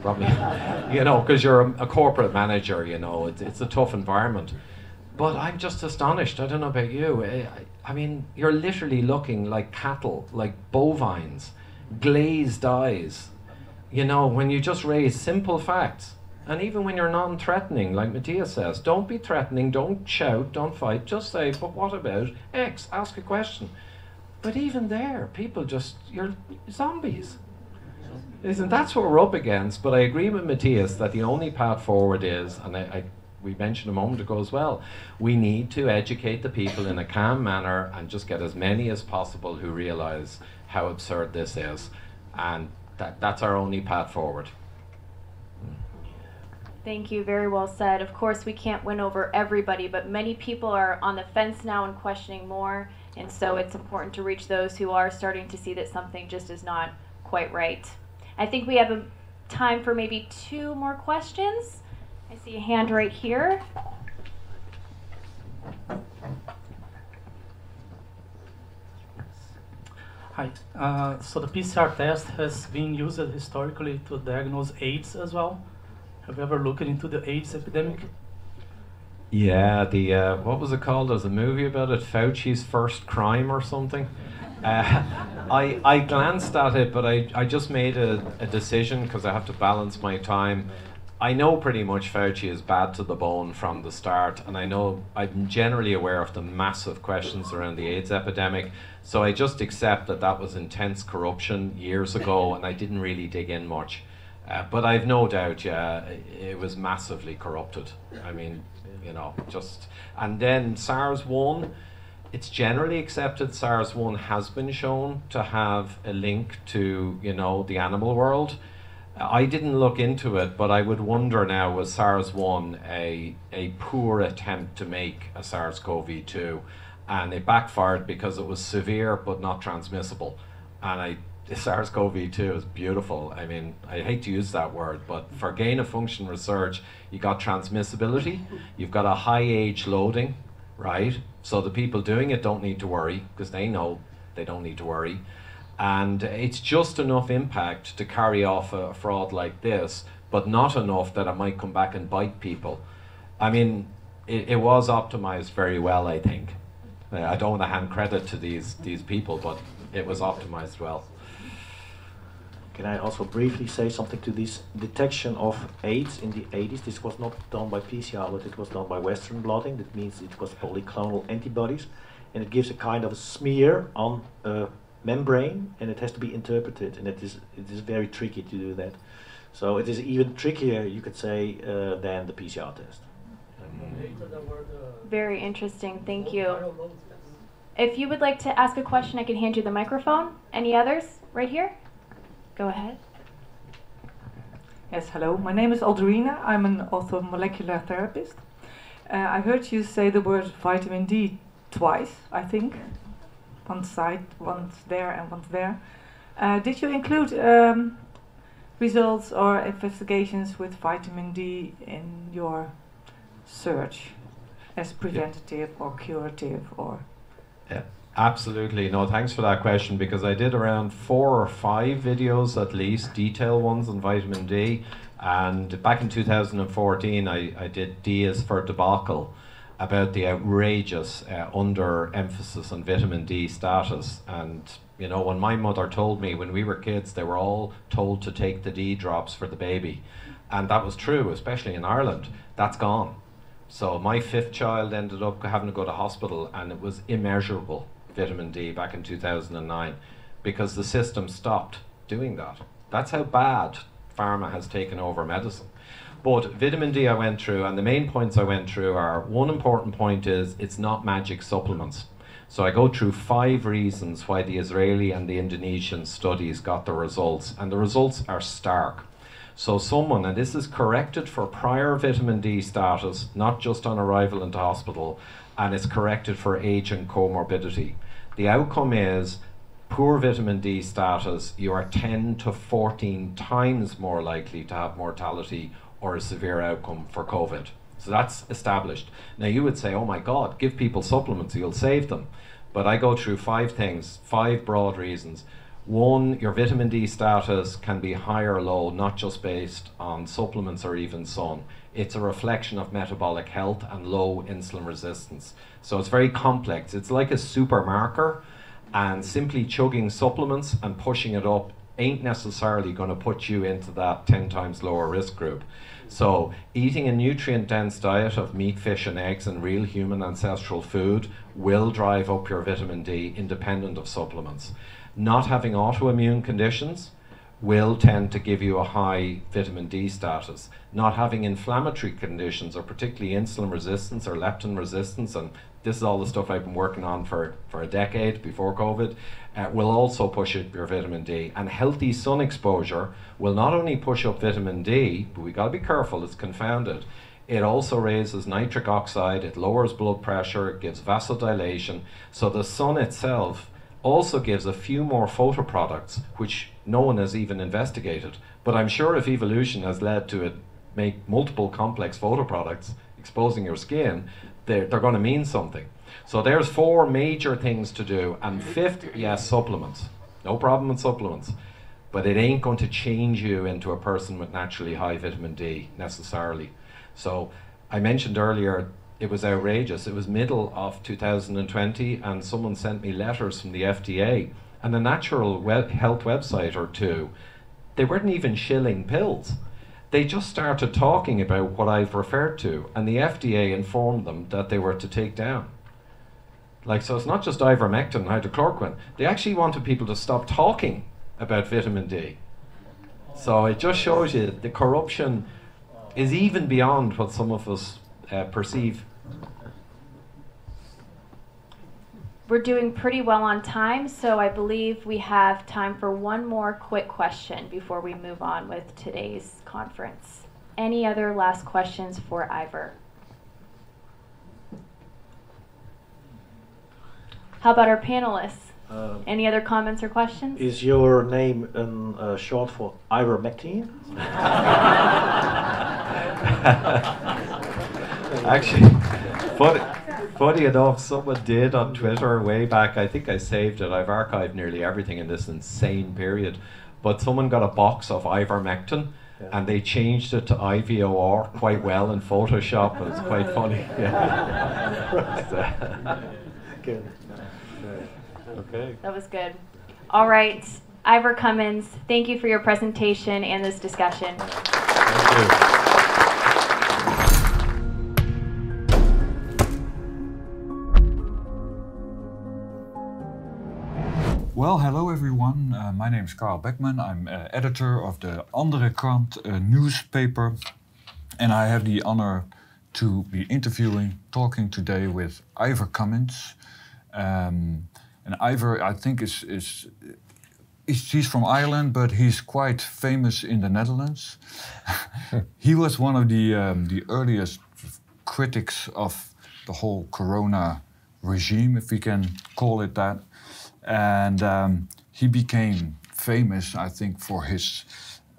Probably, you know, because you're a, a corporate manager, you know, it's, it's a tough environment. But I'm just astonished. I don't know about you. Eh, I, I mean, you're literally looking like cattle, like bovines, glazed eyes. You know, when you just raise simple facts, and even when you're non threatening, like Mattias says, don't be threatening, don't shout, don't fight, just say, but what about X? Ask a question. But even there, people just, you're zombies. Isn't that's what we're up against? But I agree with Mattias that the only path forward is, and I, I we mentioned a moment ago as well, we need to educate the people in a calm manner and just get as many as possible who realize how absurd this is. And that, that's our only path forward. Thank you. Very well said. Of course, we can't win over everybody, but many people are on the fence now and questioning more. And so it's important to reach those who are starting to see that something just is not quite right. I think we have a time for maybe two more questions. I see a hand right here. Hi. Uh, so the PCR test has been used historically to diagnose AIDS as well. Have you ever looked into the AIDS epidemic? Yeah, the uh, what was it called? There's a movie about it, Fauci's first crime or something. Uh, I I glanced at it, but I, I just made a, a decision because I have to balance my time. I know pretty much Fauci is bad to the bone from the start, and I know I'm generally aware of the massive questions around the AIDS epidemic. So I just accept that that was intense corruption years ago, and I didn't really dig in much. Uh, but I've no doubt, yeah, it, was massively corrupted. I mean, you know, just and then SARS one. It's generally accepted SARS one has been shown to have a link to you know the animal world. I didn't look into it, but I would wonder now was SARS one a a poor attempt to make a SARS CoV two, and it backfired because it was severe but not transmissible, and I. SARS CoV 2 is beautiful. I mean, I hate to use that word, but for gain of function research, you got transmissibility, you've got a high age loading, right? So the people doing it don't need to worry because they know they don't need to worry. And it's just enough impact to carry off a fraud like this, but not enough that it might come back and bite people. I mean, it, it was optimized very well, I think. Uh, I don't want to hand credit to these, these people, but it was optimized well. Can I also briefly say something to this detection of AIDS in the 80s? This was not done by PCR, but it was done by Western blotting. That means it was polyclonal antibodies, and it gives a kind of a smear on a membrane, and it has to be interpreted, and it is it is very tricky to do that. So it is even trickier, you could say, uh, than the PCR test. Very interesting. Thank you. If you would like to ask a question, I can hand you the microphone. Any others? Right here? Go ahead. Yes, hello. My name is Aldrina. I'm an orthomolecular therapist. Uh, I heard you say the word vitamin D twice, I think. One side, once there and once there. Uh, did you include um, results or investigations with vitamin D in your search as preventative or curative or? Yeah, absolutely. No, thanks for that question because I did around four or five videos at least, detailed ones on vitamin D. And back in 2014, I, I did D is for debacle about the outrageous uh, under emphasis on vitamin D status. And, you know, when my mother told me when we were kids, they were all told to take the D drops for the baby. And that was true, especially in Ireland. That's gone. So my fifth child ended up having to go to hospital, and it was immeasurable vitamin D back in 2009 because the system stopped doing that. That's how bad pharma has taken over medicine. But vitamin D I went through, and the main points I went through are one important point is it's not magic supplements. So I go through five reasons why the Israeli and the Indonesian studies got the results, and the results are stark. So someone, and this is corrected for prior vitamin D status, not just on arrival into hospital, and it's corrected for age and comorbidity. The outcome is poor vitamin D status, you are 10 to 14 times more likely to have mortality or a severe outcome for COVID. So that's established. Now you would say, oh my God, give people supplements, you'll save them. But I go through five things, five broad reasons. One, your vitamin D status can be high or low, not just based on supplements or even sun. It's a reflection of metabolic health and low insulin resistance. So it's very complex. It's like a super marker and simply chugging supplements and pushing it up ain't necessarily going to put you into that 10 times lower risk group. So, eating a nutrient dense diet of meat, fish, and eggs and real human ancestral food will drive up your vitamin D independent of supplements. Not having autoimmune conditions will tend to give you a high vitamin D status. Not having inflammatory conditions, or particularly insulin resistance or leptin resistance, and this is all the stuff I've been working on for, for a decade before COVID, uh, will also push up your vitamin D. And healthy sun exposure will not only push up vitamin D, but we got to be careful, it's confounded. It also raises nitric oxide, it lowers blood pressure, it gives vasodilation. So the sun itself also gives a few more photoproducts, which no one has even investigated. But I'm sure if evolution has led to it make multiple complex photo products exposing your skin, they're, they're going to mean something. So there's four major things to do. And fifth, yes, supplements. No problem with supplements. But it ain't going to change you into a person with naturally high vitamin D necessarily. So I mentioned earlier it was outrageous. It was middle of 2020 and someone sent me letters from the FDA and a natural web health website or two. They weren't even shilling pills they just started talking about what I've referred to, and the FDA informed them that they were to take down. Like, so it's not just ivermectin, hydrochloroquine. They actually wanted people to stop talking about vitamin D. So it just shows you the corruption is even beyond what some of us uh, perceive. We're doing pretty well on time, so I believe we have time for one more quick question before we move on with today's conference. Any other last questions for Ivor? How about our panelists? Uh, Any other comments or questions? Is your name um, uh, short for ivermectin? Actually, funny, funny enough, someone did on Twitter way back. I think I saved it. I've archived nearly everything in this insane period. But someone got a box of ivermectin yeah. and they changed it to IVOR quite well in Photoshop. It was quite funny. Yeah. good. Okay. That was good. All right. Ivor Cummins, thank you for your presentation and this discussion. Well, hello everyone. Uh, my name is Carl Beckman. I'm uh, editor of the Andere Krant uh, newspaper, and I have the honor to be interviewing, talking today with Ivor Cummins. Um, and Ivor, I think, is, is, he's from Ireland, but he's quite famous in the Netherlands. he was one of the um, the earliest critics of the whole Corona regime, if we can call it that and um, he became famous, I think, for his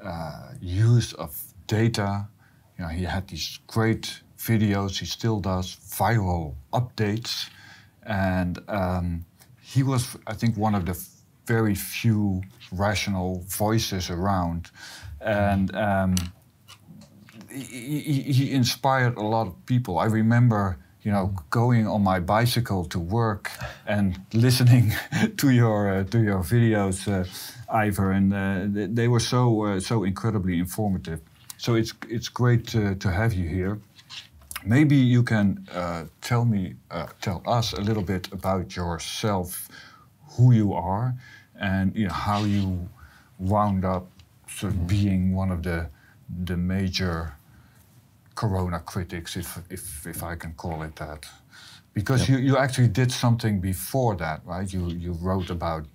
uh, use of data. You know, he had these great videos. He still does viral updates, and um, he was, I think, one of the very few rational voices around, and um, he, he, he inspired a lot of people. I remember you know, going on my bicycle to work and listening to your uh, to your videos, uh, Ivor, and uh, they were so uh, so incredibly informative. So it's it's great to, to have you here. Maybe you can uh, tell me, uh, tell us a little bit about yourself, who you are, and you know, how you wound up sort of being one of the the major Corona critics, if, if, if I can call it that. Because yep. you, you actually did something before that, right? You, you wrote about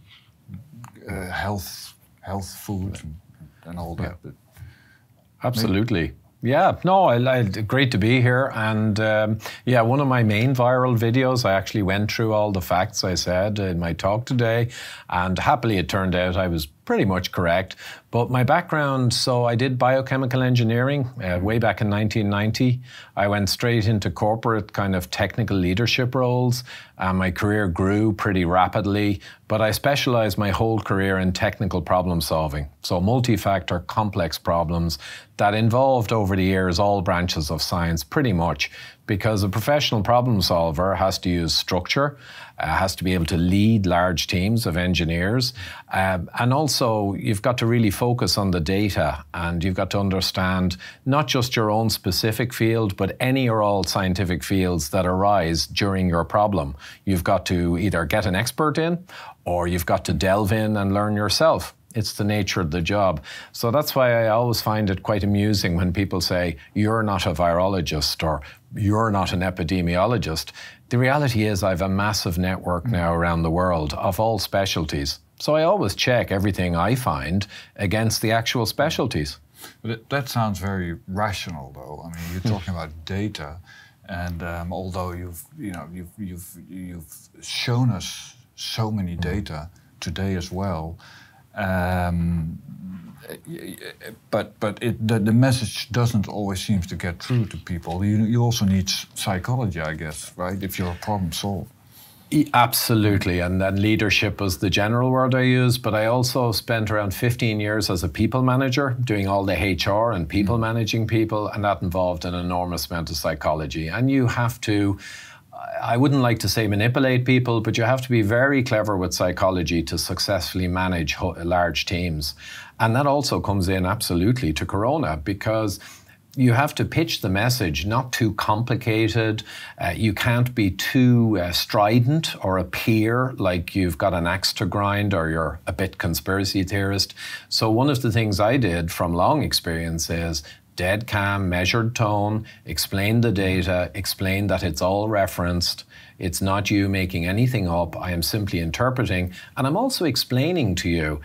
uh, health, health food and, and all that. Yeah. Absolutely. Yeah, no, I, I, great to be here. And um, yeah, one of my main viral videos, I actually went through all the facts I said in my talk today. And happily, it turned out I was pretty much correct. But my background, so I did biochemical engineering uh, way back in 1990. I went straight into corporate kind of technical leadership roles. Uh, my career grew pretty rapidly, but I specialized my whole career in technical problem solving. So multi factor complex problems that involved over the years all branches of science pretty much because a professional problem solver has to use structure, uh, has to be able to lead large teams of engineers, uh, and also you've got to really focus on the data and you've got to understand not just your own specific field, but any or all scientific fields that arise during your problem. You've got to either get an expert in or you've got to delve in and learn yourself. It's the nature of the job. So that's why I always find it quite amusing when people say, you're not a virologist or you're not an epidemiologist. The reality is, I have a massive network now around the world of all specialties. So I always check everything I find against the actual specialties. But that sounds very rational, though. I mean, you're hmm. talking about data, and um, although you've you know you've you've you've shown us so many data today as well, um, but but it, the, the message doesn't always seem to get through to people. You, you also need psychology, I guess, right? If you're a problem solver. Absolutely, and then leadership was the general word I use. But I also spent around 15 years as a people manager, doing all the HR and people mm. managing people, and that involved an enormous amount of psychology. And you have to I wouldn't like to say manipulate people, but you have to be very clever with psychology to successfully manage large teams. And that also comes in absolutely to Corona because you have to pitch the message not too complicated. Uh, you can't be too uh, strident or appear like you've got an axe to grind or you're a bit conspiracy theorist. So, one of the things I did from long experience is dead calm, measured tone, explain the data, explain that it's all referenced. It's not you making anything up. I am simply interpreting. And I'm also explaining to you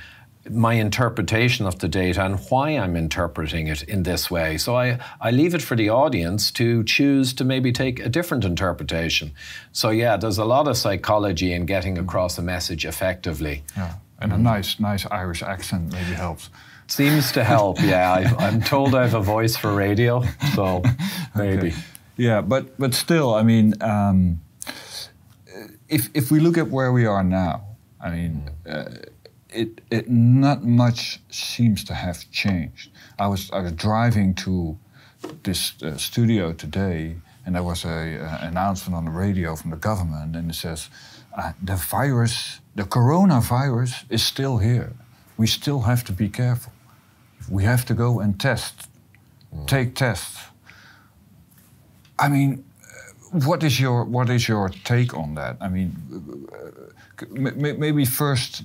my interpretation of the data and why I'm interpreting it in this way. So I, I leave it for the audience to choose to maybe take a different interpretation. So yeah, there's a lot of psychology in getting across a message effectively. Yeah. And a mm-hmm. nice, nice Irish accent maybe helps. Seems to help. Yeah, i am told I have a voice for radio, so maybe. Okay. Yeah, but but still, I mean, um, if if we look at where we are now, I mean, uh, it it not much seems to have changed. I was I was driving to this uh, studio today, and there was a uh, announcement on the radio from the government, and it says uh, the virus, the coronavirus, is still here. We still have to be careful we have to go and test, mm. take tests. I mean, what is your what is your take on that? I mean, maybe first,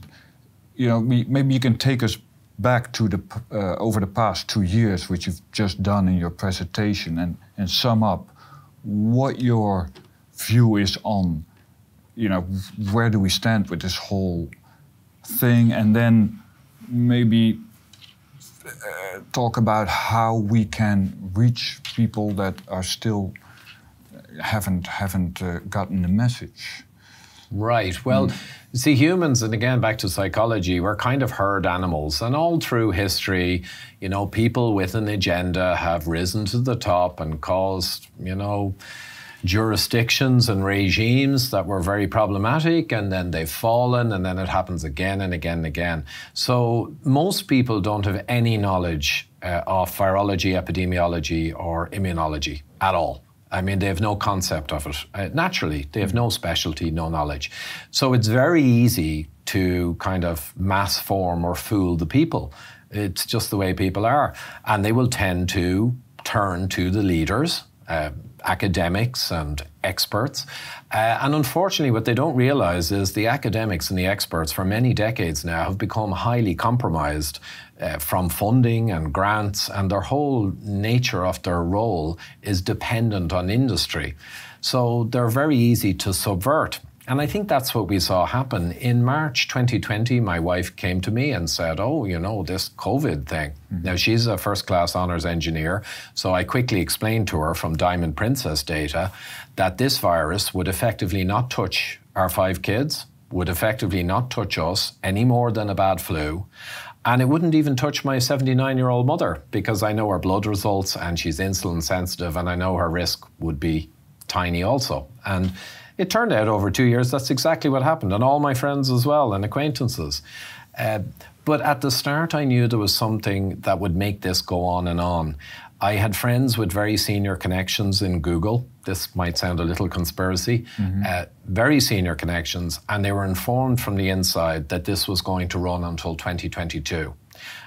you know, maybe you can take us back to the uh, over the past two years, which you've just done in your presentation, and and sum up what your view is on, you know, where do we stand with this whole thing, and then maybe uh, talk about how we can reach people that are still haven't haven't uh, gotten the message. Right. Well, see, humans, and again, back to psychology, we're kind of herd animals. And all through history, you know, people with an agenda have risen to the top and caused, you know, jurisdictions and regimes that were very problematic, and then they've fallen, and then it happens again and again and again. So most people don't have any knowledge uh, of virology, epidemiology, or immunology at all. I mean, they have no concept of it. Uh, naturally, they have no specialty, no knowledge. So it's very easy to kind of mass form or fool the people. It's just the way people are. And they will tend to turn to the leaders, uh, academics and experts. Uh, and unfortunately, what they don't realize is the academics and the experts for many decades now have become highly compromised uh, from funding and grants, and their whole nature of their role is dependent on industry. So they're very easy to subvert. And I think that's what we saw happen. In March 2020, my wife came to me and said, Oh, you know, this COVID thing. Mm-hmm. Now, she's a first class honours engineer. So I quickly explained to her from Diamond Princess data that this virus would effectively not touch our five kids, would effectively not touch us any more than a bad flu. And it wouldn't even touch my 79 year old mother because I know her blood results and she's insulin sensitive and I know her risk would be tiny also. And it turned out over two years that's exactly what happened, and all my friends as well and acquaintances. Uh, but at the start, I knew there was something that would make this go on and on. I had friends with very senior connections in Google. This might sound a little conspiracy. Mm-hmm. Uh, very senior connections, and they were informed from the inside that this was going to run until 2022.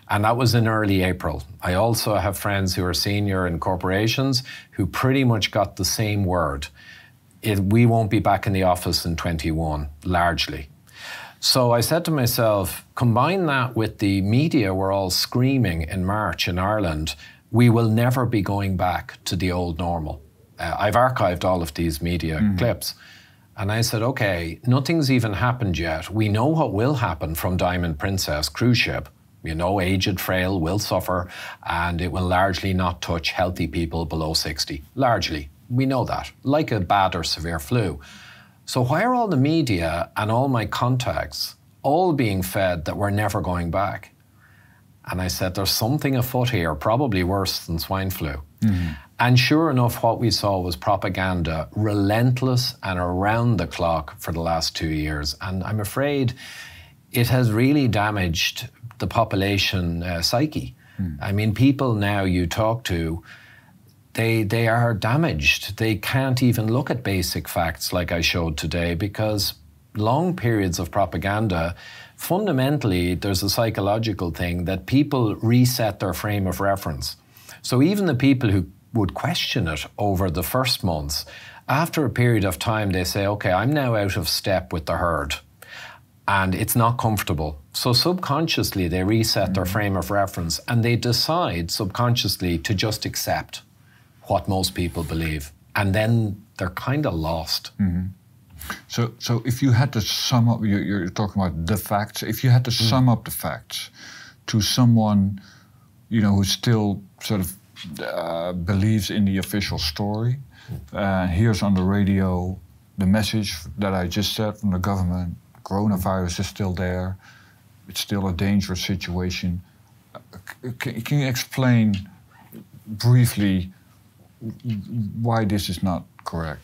And that was in early April. I also have friends who are senior in corporations who pretty much got the same word it, we won't be back in the office in 21, largely. So I said to myself, combine that with the media were all screaming in March in Ireland, we will never be going back to the old normal. Uh, I've archived all of these media mm. clips. And I said, okay, nothing's even happened yet. We know what will happen from Diamond Princess cruise ship. You know, aged, frail will suffer, and it will largely not touch healthy people below 60. Largely. We know that, like a bad or severe flu. So, why are all the media and all my contacts all being fed that we're never going back? And I said, There's something afoot here, probably worse than swine flu. Mm-hmm. And sure enough, what we saw was propaganda, relentless and around the clock for the last two years. And I'm afraid it has really damaged the population uh, psyche. Mm. I mean, people now you talk to, they they are damaged. They can't even look at basic facts like I showed today because long periods of propaganda fundamentally there's a psychological thing that people reset their frame of reference. So even the people who would question it over the first months after a period of time they say okay I'm now out of step with the herd and it's not comfortable. So subconsciously they reset mm-hmm. their frame of reference and they decide subconsciously to just accept what most people believe, and then they're kind of lost. Mm-hmm. So, so if you had to sum up, you're, you're talking about the facts. If you had to mm. sum up the facts to someone, you know, who still sort of uh, believes in the official story, mm. uh, hears on the radio the message that I just said from the government: coronavirus is still there. It's still a dangerous situation. Uh, can, can you explain briefly why this is not correct.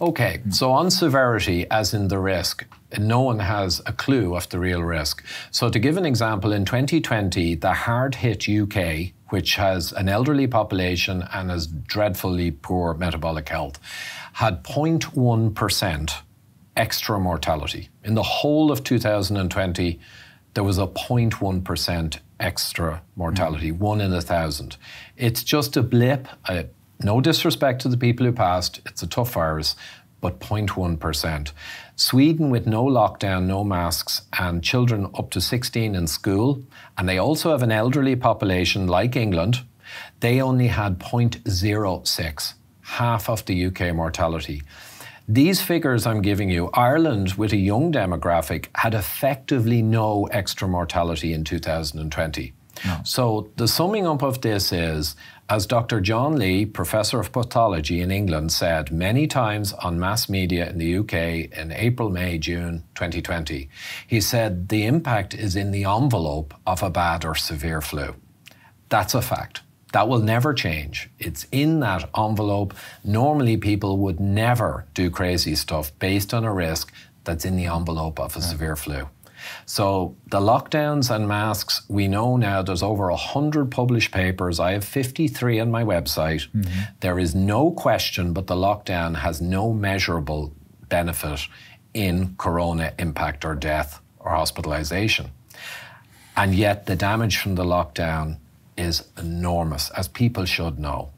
Okay, so on severity, as in the risk, no one has a clue of the real risk. So, to give an example, in 2020, the hard hit UK, which has an elderly population and has dreadfully poor metabolic health, had 0.1% extra mortality. In the whole of 2020, there was a 0.1% extra mortality, mm. one in a thousand. It's just a blip, a no disrespect to the people who passed, it's a tough virus, but 0.1%. Sweden, with no lockdown, no masks, and children up to 16 in school, and they also have an elderly population like England, they only had 0.06, half of the UK mortality. These figures I'm giving you, Ireland, with a young demographic, had effectively no extra mortality in 2020. So the summing up of this is, as Dr. John Lee, professor of pathology in England, said many times on mass media in the UK in April, May, June 2020, he said the impact is in the envelope of a bad or severe flu. That's a fact. That will never change. It's in that envelope. Normally, people would never do crazy stuff based on a risk that's in the envelope of a severe flu. So the lockdowns and masks, we know now there's over 100 published papers. I have 53 on my website. Mm-hmm. There is no question but the lockdown has no measurable benefit in corona impact or death or hospitalization. And yet the damage from the lockdown is enormous, as people should know.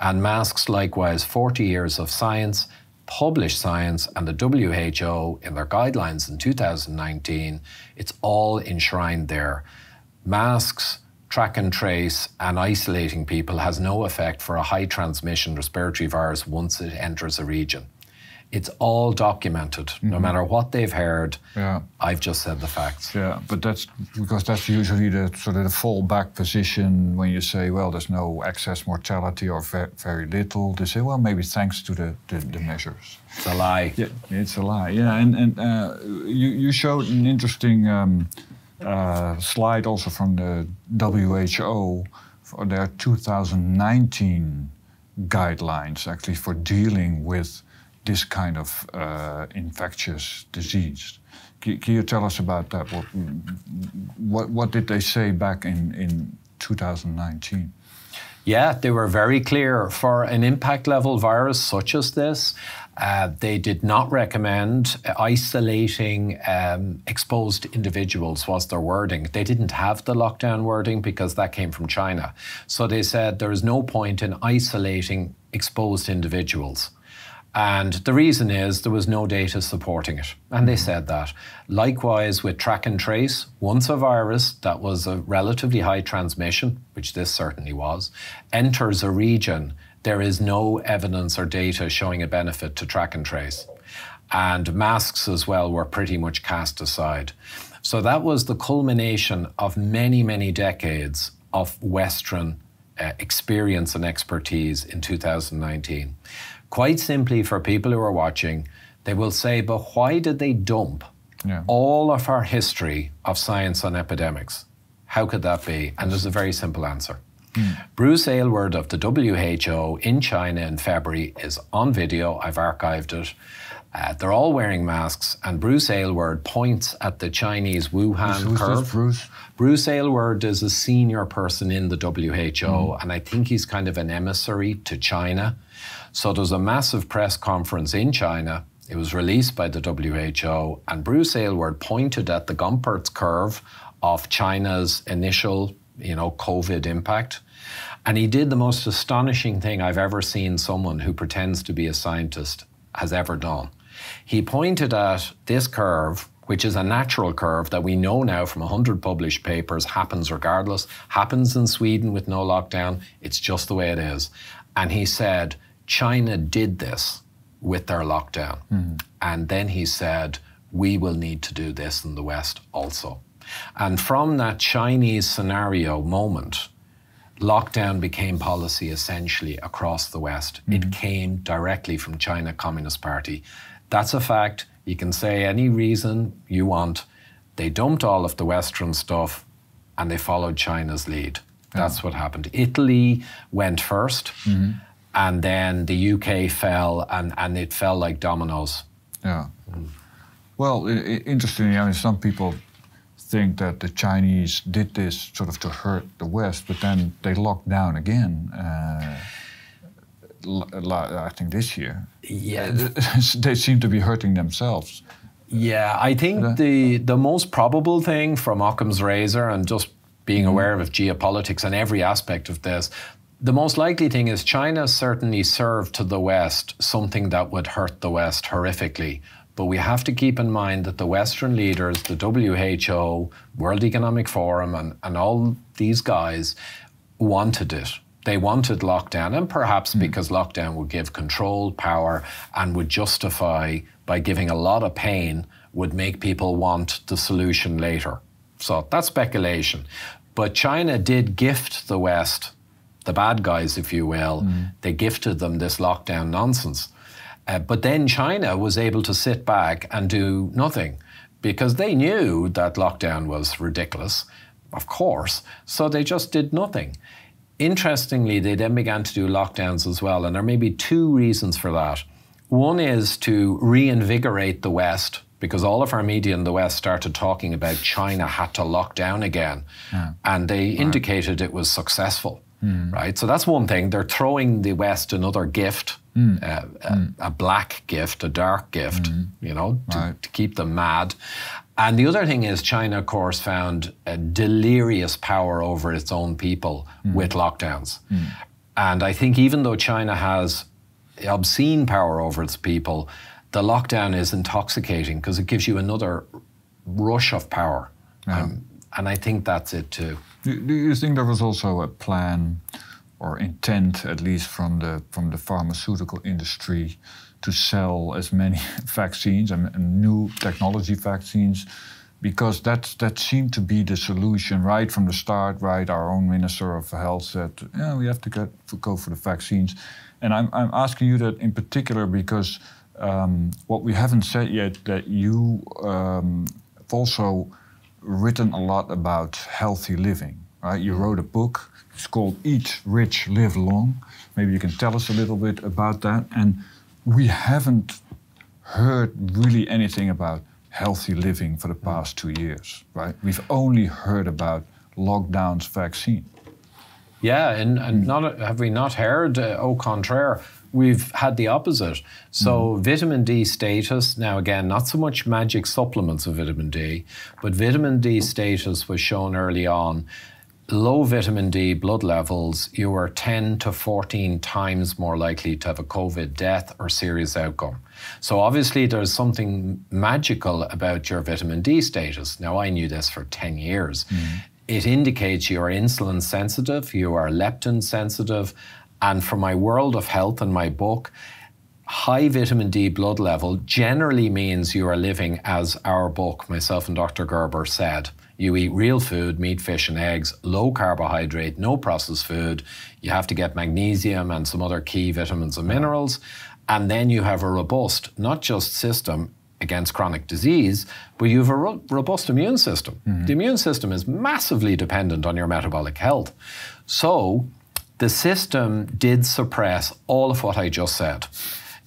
And masks, likewise, 40 years of science, published science, and the WHO in their guidelines in 2019, it's all enshrined there. Masks, track and trace, and isolating people has no effect for a high transmission respiratory virus once it enters a region. It's all documented, no matter what they've heard. Yeah. I've just said the facts. Yeah, but that's because that's usually the sort of the fallback position when you say, well, there's no excess mortality or ve- very little. They say, well, maybe thanks to the, the, the measures. It's a lie. Yeah, it's a lie. Yeah, and and uh, you you showed an interesting um, uh, slide also from the WHO for their 2019 guidelines actually for dealing with this kind of uh, infectious disease. Can, can you tell us about that? What, what what did they say back in in 2019? Yeah, they were very clear for an impact level virus such as this. Uh, they did not recommend isolating um, exposed individuals, was their wording. They didn't have the lockdown wording because that came from China. So they said there is no point in isolating exposed individuals. And the reason is there was no data supporting it. And they said that. Likewise, with track and trace, once a virus that was a relatively high transmission, which this certainly was, enters a region, there is no evidence or data showing a benefit to track and trace. And masks as well were pretty much cast aside. So that was the culmination of many, many decades of Western uh, experience and expertise in 2019. Quite simply, for people who are watching, they will say, but why did they dump Yeah. all of our history of science on epidemics? How could that be? And there's a very simple answer. Bruce Aylward of the WHO in China in February is on video. I've archived it. Uh, they're all wearing masks, and Bruce Aylward points at the Chinese Wuhan Who's curve. this, Bruce? Bruce Aylward is a senior person in the WHO, and I think he's kind of an emissary to China. So there was a massive press conference in China. It was released by the WHO, and Bruce Aylward pointed at the Gompertz curve of China's initial, you know, COVID impact. And he did the most astonishing thing I've ever seen someone who pretends to be a scientist has ever done. He pointed at this curve, which is a natural curve that we know now from 100 published papers happens regardless, happens in Sweden with no lockdown. It's just the way it is. And he said, China did this with their lockdown. Hmm. And then he said, we will need to do this in the West also. And from that Chinese scenario moment, lockdown became policy essentially across the West. It hmm. came directly from China Communist Party. That's a fact. You can say any reason you want. They dumped all of the Western stuff and they followed China's lead. Hmm. That's what happened. Italy went 1st and then the UK fell, and, and it fell like dominoes. Yeah. Well, i- i- interestingly, I mean, some people think that the Chinese did this sort of to hurt the West, but then they locked down again. Uh, I think this year. Yeah, they seem to be hurting themselves. Yeah, I think the the most probable thing from Occam's razor and just being aware of geopolitics and every aspect of this, the most likely thing is China certainly served to the West something that would hurt the West horrifically. But we have to keep in mind that the Western leaders, the WHO, World Economic Forum, and, and all these guys wanted it. They wanted lockdown, and perhaps hmm. because lockdown would give control, power, and would justify by giving a lot of pain, would make people want the solution later. So that's speculation. But China did gift the West, the bad guys, if you will, they gifted them this lockdown nonsense. Uh, but then China was able to sit back and do nothing because they knew that lockdown was ridiculous, of course, so they just did nothing. Interestingly, they then began to do lockdowns as well, and there may be two reasons for that. One is to reinvigorate the West, because all of our media in the West started talking about China had to lock down again, and they indicated it was successful. Mm. Right, so that's one thing. They're throwing the West another gift, mm. uh, a, a black gift, a dark gift, mm-hmm. you know, to, to keep them mad. And the other thing is, China, of course, found a delirious power over its own people with lockdowns. And I think even though China has obscene power over its people, the lockdown is intoxicating because it gives you another rush of power. Um, and I think that's it too. Do, do you think there was also a plan or intent, at least from the from the pharmaceutical industry, to sell as many vaccines and, and new technology vaccines? Because that that seemed to be the solution right from the start. Right, our own minister of health said, "Yeah, we have to get go for the vaccines," and I'm I'm asking you that in particular because um, what we haven't said yet that you um, also written a lot about healthy living, right? You wrote a book. It's called Eat Rich, Live Long. Maybe you can tell us a little bit about that. And we haven't heard really anything about healthy living for the past two years, right? We've only heard about lockdowns, vaccine. Yeah, and, and not have we not heard uh, au contraire? We've had the opposite. So hmm. vitamin D status now again, not so much magic supplements of vitamin D, but vitamin D status was shown early on. Low vitamin D blood levels, you are 10 to 14 times more likely to have a COVID death or serious outcome. So obviously there's something magical about your vitamin D status. Now I knew this for 10 years hmm. it indicates you are insulin sensitive, you are leptin sensitive, and for my world of health and my book, high vitamin D blood level generally means you are living as our book, myself and Dr. Gerber said. You eat real food, meat, fish, and eggs, low carbohydrate, no processed food. You have to get magnesium and some other key vitamins and minerals. And then you have a robust, not just system, against chronic disease, but you have a ro- robust immune system. Mm-hmm. The immune system is massively dependent on your metabolic health. So the system did suppress all of what I just said.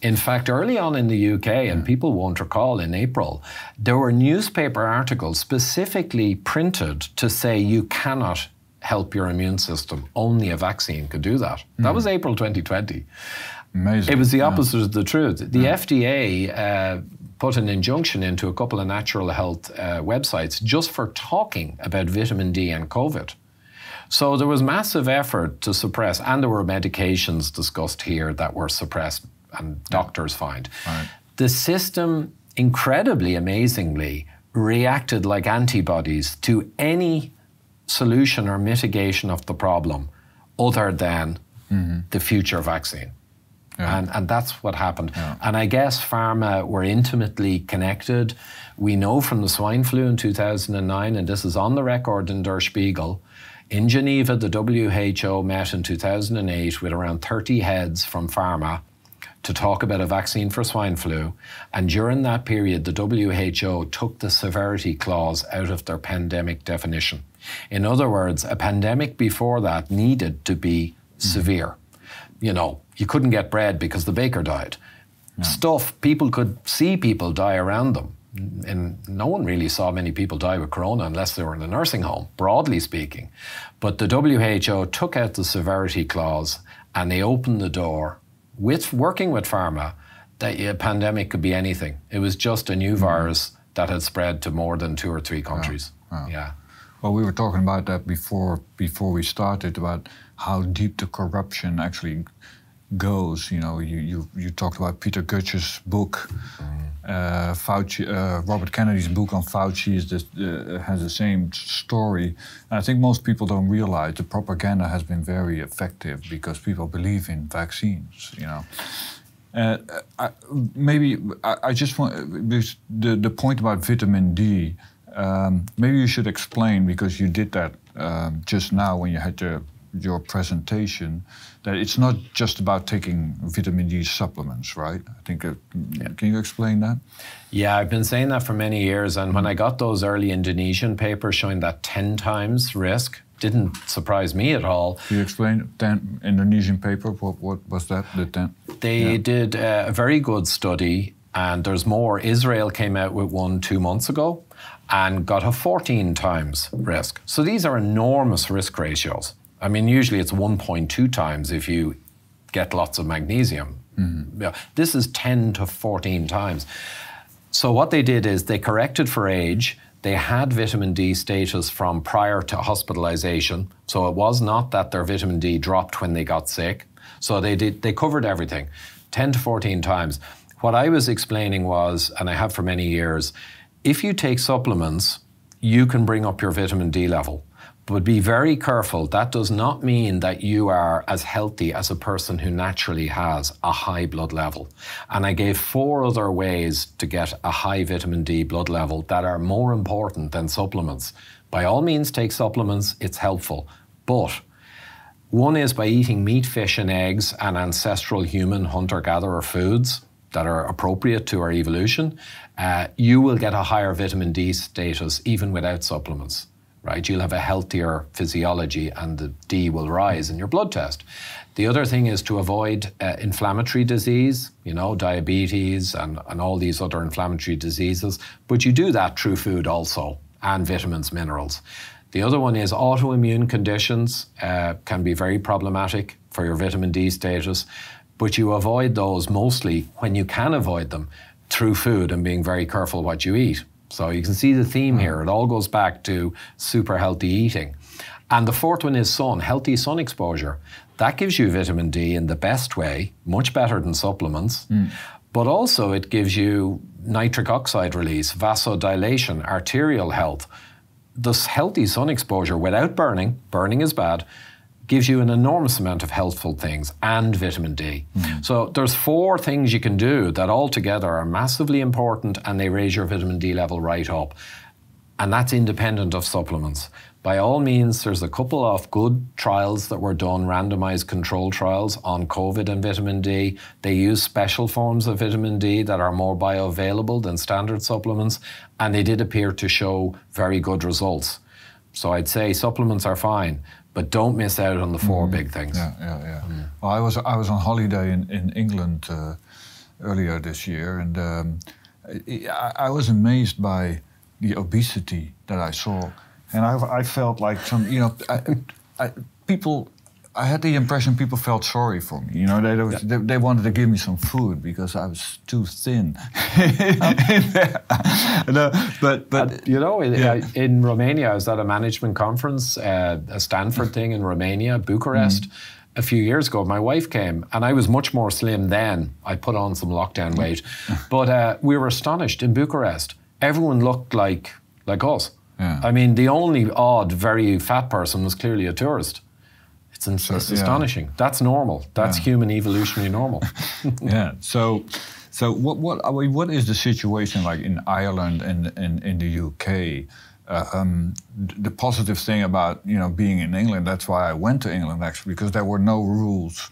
In fact, early on in the UK, and people won't recall in April, there were newspaper articles specifically printed to say you cannot help your immune system. Only a vaccine could do that. That was April 2020. Amazing. It was the Yeah. opposite of the truth. The FDA uh, put an injunction into a couple of natural health uh, websites just for talking about vitamin D and COVID. So there was massive effort to suppress, and there were medications discussed here that were suppressed, and doctors fined. The system, incredibly amazingly, reacted like antibodies to any solution or mitigation of the problem other than mm-hmm. the future vaccine. And, and that's what happened. And I guess pharma were intimately connected. We know from the swine flu in 2009, and this is on the record in Der Spiegel, in Geneva, the WHO met in 2008 with around 30 heads from pharma to talk about a vaccine for swine flu. And during that period, the WHO took the severity clause out of their pandemic definition. In other words, a pandemic before that needed to be mm-hmm. severe. You know, you couldn't get bread because the baker died. Stuff, people could see people die around them. And no one really saw many people die with corona unless they were in a nursing home, broadly speaking. But the WHO took out the severity clause and they opened the door with working with pharma that a pandemic could be anything. It was just a new mm-hmm. virus that had spread to more than two or three countries. Yeah. Well, we were talking about that before before we started about how deep the corruption actually goes. You know, you you, you talked about Peter Gøtzsche's book, uh, Fauci, uh, Robert Kennedy's book on Fauci is this, uh, has the same story. And I think most people don't realize the propaganda has been very effective because people believe in vaccines. You know. Uh, I, maybe I, I just want the the point about vitamin D. Um, maybe you should explain because you did that um, just now when you had your, your presentation that it's not just about taking vitamin D supplements, right? I think. Uh, Can you explain that? Yeah, I've been saying that for many years, and when I got those early Indonesian papers showing that ten times risk, didn't surprise me at all. Can you explain ten Indonesian paper? What what was that? The ten. They yeah. did uh, a very good study, and there's more. Israel came out with one two months ago, and got a 14 times risk. So these are enormous risk ratios. I mean, usually it's 1.2 times if you get lots of magnesium. Mm-hmm. Yeah, this is 10 to 14 times. So what they did is they corrected for age. They had vitamin D status from prior to hospitalization. So it was not that their vitamin D dropped when they got sick. So they did they covered everything 10 to 14 times. What I was explaining was, and I have for many years, if you take supplements, you can bring up your vitamin D level. But be very careful. That does not mean that you are as healthy as a person who naturally has a high blood level. And I gave four other ways to get a high vitamin D blood level that are more important than supplements. By all means, take supplements, it's helpful. But one is by eating meat, fish, and eggs and ancestral human hunter gatherer foods that are appropriate to our evolution, uh, you will get a higher vitamin D status even without supplements right? You'll have a healthier physiology and the D will rise in your blood test. The other thing is to avoid uh, inflammatory disease, you know, diabetes and, and all these other inflammatory diseases, but you do that through food also and vitamins, minerals. The other one is autoimmune conditions uh, can be very problematic for your vitamin D status, but you avoid those mostly when you can avoid them through food and being very careful what you eat. So you can see the theme here. It all goes back to super healthy eating. And the fourth one is sun, healthy sun exposure. That gives you vitamin D in the best way, much better than supplements. Mm. But also, it gives you nitric oxide release, vasodilation, arterial health. This healthy sun exposure without burning, burning is bad, gives you an enormous amount of healthful things and vitamin D. Mm. So there's four things you can do that all together are massively important and they raise your vitamin D level right up. And that's independent of supplements. By all means, there's a couple of good trials that were done, randomized control trials on COVID and vitamin D. They use special forms of vitamin D that are more bioavailable than standard supplements, and they did appear to show very good results. So I'd say supplements are fine, but don't miss out on the 4 mm. big things. Yeah, yeah, yeah. Mm. Well, I was I was on holiday in in England uh, earlier this year, and um, I, I, was amazed by the obesity that I saw, and I, I felt like some you know I, people I had the impression people felt sorry for me. You know, they, yeah. they, they, wanted to give me some food because I was too thin. no, but but uh, you know, in, yeah. uh, in, Romania, I was at a management conference, uh, a Stanford thing in Romania, Bucharest. Mm. A few years ago, my wife came, and I was much more slim then. I put on some lockdown weight, but uh, we were astonished in Bucharest. Everyone looked like like us. Yeah. I mean, the only odd, very fat person was clearly a tourist. It's, so, it's yeah. astonishing. That's normal. That's yeah. human evolutionary normal. yeah. So, so what what I mean, what is the situation like in Ireland and in, in the UK? Uh, um, the positive thing about you know being in England, that's why I went to England actually because there were no rules,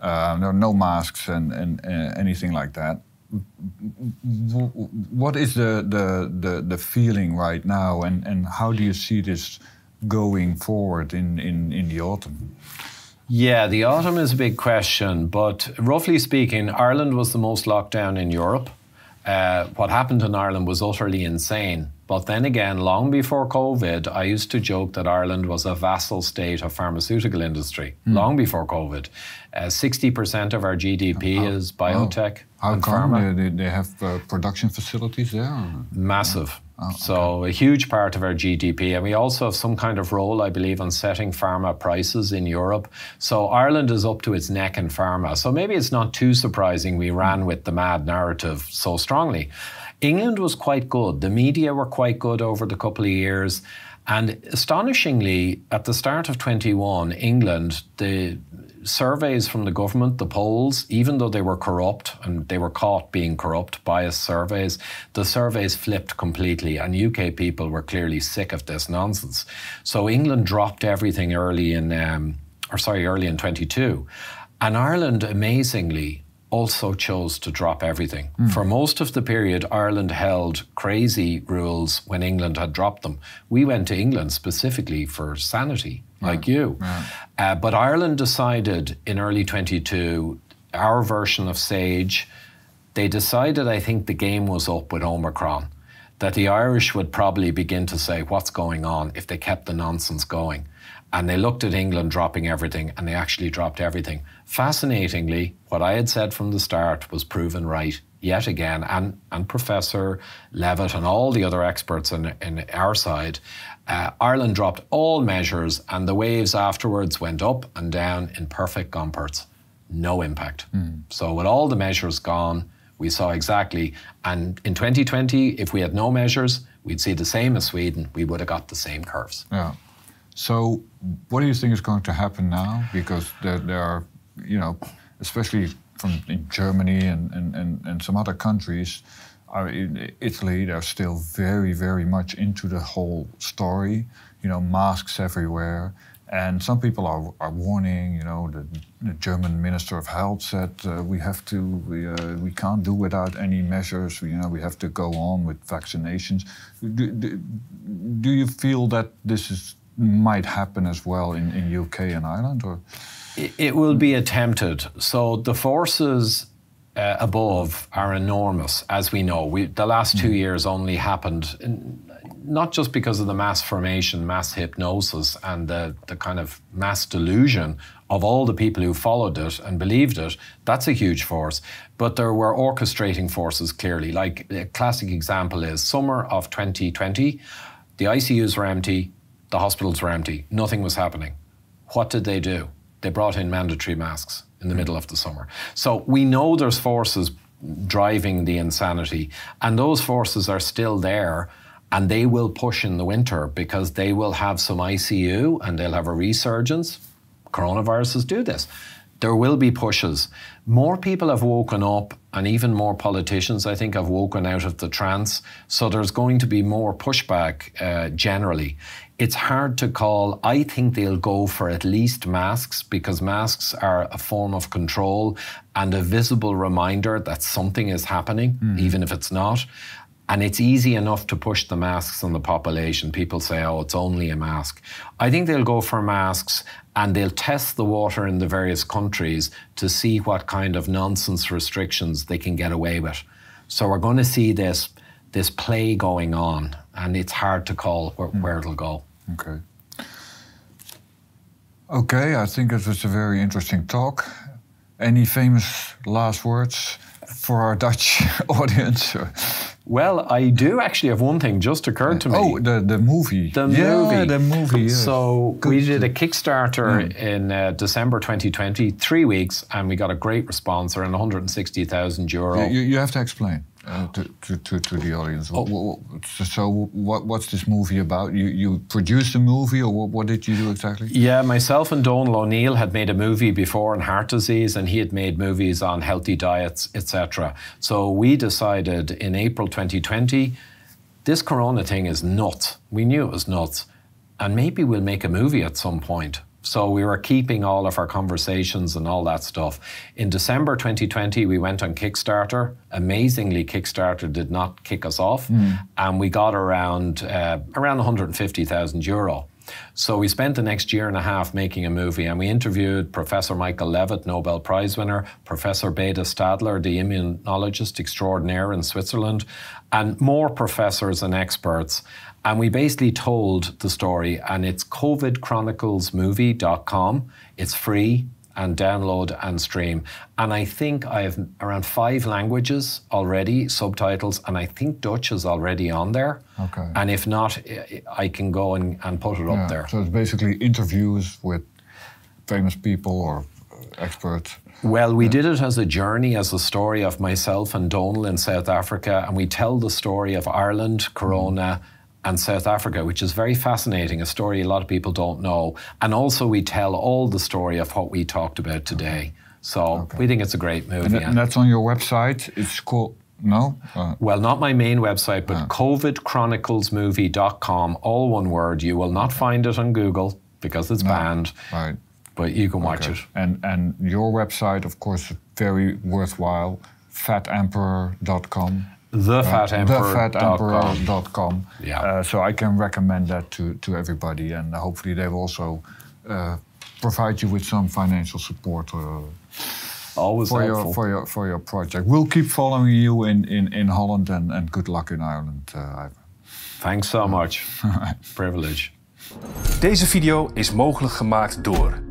uh, there were no masks and and uh, anything like that. What is the, the the the feeling right now, and and how do you see this? Going forward in, in, in the autumn? Yeah, the autumn is a big question, but roughly speaking, Ireland was the most locked down in Europe. Uh, what happened in Ireland was utterly insane. But then again, long before COVID, I used to joke that Ireland was a vassal state of pharmaceutical industry. Mm. Long before COVID, uh, sixty percent of our GDP oh, is biotech. How come pharma. They, they have uh, production facilities there? Massive. Oh, okay. So a huge part of our GDP, and we also have some kind of role, I believe, on setting pharma prices in Europe. So Ireland is up to its neck in pharma. So maybe it's not too surprising we ran with the mad narrative so strongly. England was quite good. The media were quite good over the couple of years. And astonishingly, at the start of 21, England, the surveys from the government, the polls, even though they were corrupt and they were caught being corrupt, biased surveys, the surveys flipped completely, and UK people were clearly sick of this nonsense. So England dropped everything early in, um, or sorry, early in 22. And Ireland, amazingly, also chose to drop everything. Mm. For most of the period, Ireland held crazy rules when England had dropped them. We went to England specifically for sanity. Like you. Uh, but Ireland decided in early 22, our version of SAGE, they decided, I think the game was up with Omicron, that the Irish would probably begin to say, what's going on if they kept the nonsense going. And they looked at England dropping everything, and they actually dropped everything. Fascinatingly, what I had said from the start was proven right yet again, and, and Professor Levitt and all the other experts in, in our side. Uh, Ireland dropped all measures, and the waves afterwards went up and down in perfect Gompertz. No impact. Mm. So, with all the measures gone, we saw exactly. And in 2020, if we had no measures, we'd see the same as Sweden. We would have got the same curves. Yeah. So, what do you think is going to happen now? Because there, there are, you know, especially from in Germany and, and, and, and some other countries, in Italy, they're still very, very much into the whole story. You know, masks everywhere. And some people are, are warning, you know, the, the German Minister of Health said uh, we have to, we, uh, we can't do without any measures, you know, we have to go on with vaccinations. Do, do, do you feel that this is might happen as well in, in UK and Ireland? Or? It will be attempted. So the forces uh, above are enormous, as we know. We, the last two mm. years only happened in, not just because of the mass formation, mass hypnosis, and the, the kind of mass delusion of all the people who followed it and believed it. That's a huge force. But there were orchestrating forces clearly. Like a classic example is summer of 2020, the ICUs were empty, the hospitals were empty. Nothing was happening. What did they do? They brought in mandatory masks in the middle of the summer. So we know there's forces driving the insanity, and those forces are still there. And they will push in the winter because they will have some ICU and they'll have a resurgence. Coronaviruses do this there will be pushes. More people have woken up, and even more politicians, I think, have woken out of the trance. So there's going to be more pushback uh, generally. It's hard to call. I think they'll go for at least masks because masks are a form of control and a visible reminder that something is happening, mm. even if it's not. And it's easy enough to push the masks on the population. People say, oh, it's only a mask. I think they'll go for masks and they'll test the water in the various countries to see what kind of nonsense restrictions they can get away with. So we're going to see this, this play going on, and it's hard to call where, mm. where it'll go. Okay. Okay, I think it was a very interesting talk. Any famous last words for our Dutch audience? Well, I do actually have one thing just occurred to me. Oh, the, the movie. The yeah, movie. the movie. Yes. So Good. we did a Kickstarter mm. in uh, December 2020, three weeks, and we got a great response around 160,000 euro. You, you have to explain uh, to, to, to, the audience. Oh. So, what, what's this movie about? You, you produced a movie, or what, what, did you do exactly? Yeah, myself and Donal O'Neill had made a movie before on heart disease, and he had made movies on healthy diets, etc. So we decided in April 2020, this Corona thing is nuts. We knew it was nuts, and maybe we'll make a movie at some point. So we were keeping all of our conversations and all that stuff. In December 2020, we went on Kickstarter. Amazingly, Kickstarter did not kick us off, mm. and we got around uh, around 150,000 euro. So we spent the next year and a half making a movie, and we interviewed Professor Michael Levitt, Nobel Prize winner, Professor Beda Stadler, the immunologist extraordinaire in Switzerland, and more professors and experts. And we basically told the story, and it's covidchroniclesmovie.com. It's free and download and stream. And I think I have around five languages already, subtitles, and I think Dutch is already on there. Okay. And if not, I can go and, and put it yeah, up there. So it's basically interviews with famous people or uh, experts. Well, we yeah. did it as a journey, as a story of myself and Donal in South Africa, and we tell the story of Ireland, Corona, and South Africa, which is very fascinating, a story a lot of people don't know. And also, we tell all the story of what we talked about today. So Okay. we think it's a great movie. And, that's on your website. It's called no. Uh, Well, not my main website, but Ah. covidchroniclesmovie.com, all one word. You will not find it on Google because it's banned, right. but you can watch Okay. it. And and your website, of course, is very worthwhile. Fatemperor.com. TheFatEmperor.com. TheFatEmperor.com. Yeah. Uh, so I can recommend that to, to everybody, and hopefully they will also uh, provide you with some financial support. Uh, Always for helpful. your for your for your project. We'll keep following you in, in, in Holland and, and good luck in Ireland. Uh, Thanks so much. Privilege. Deze video is mogelijk gemaakt door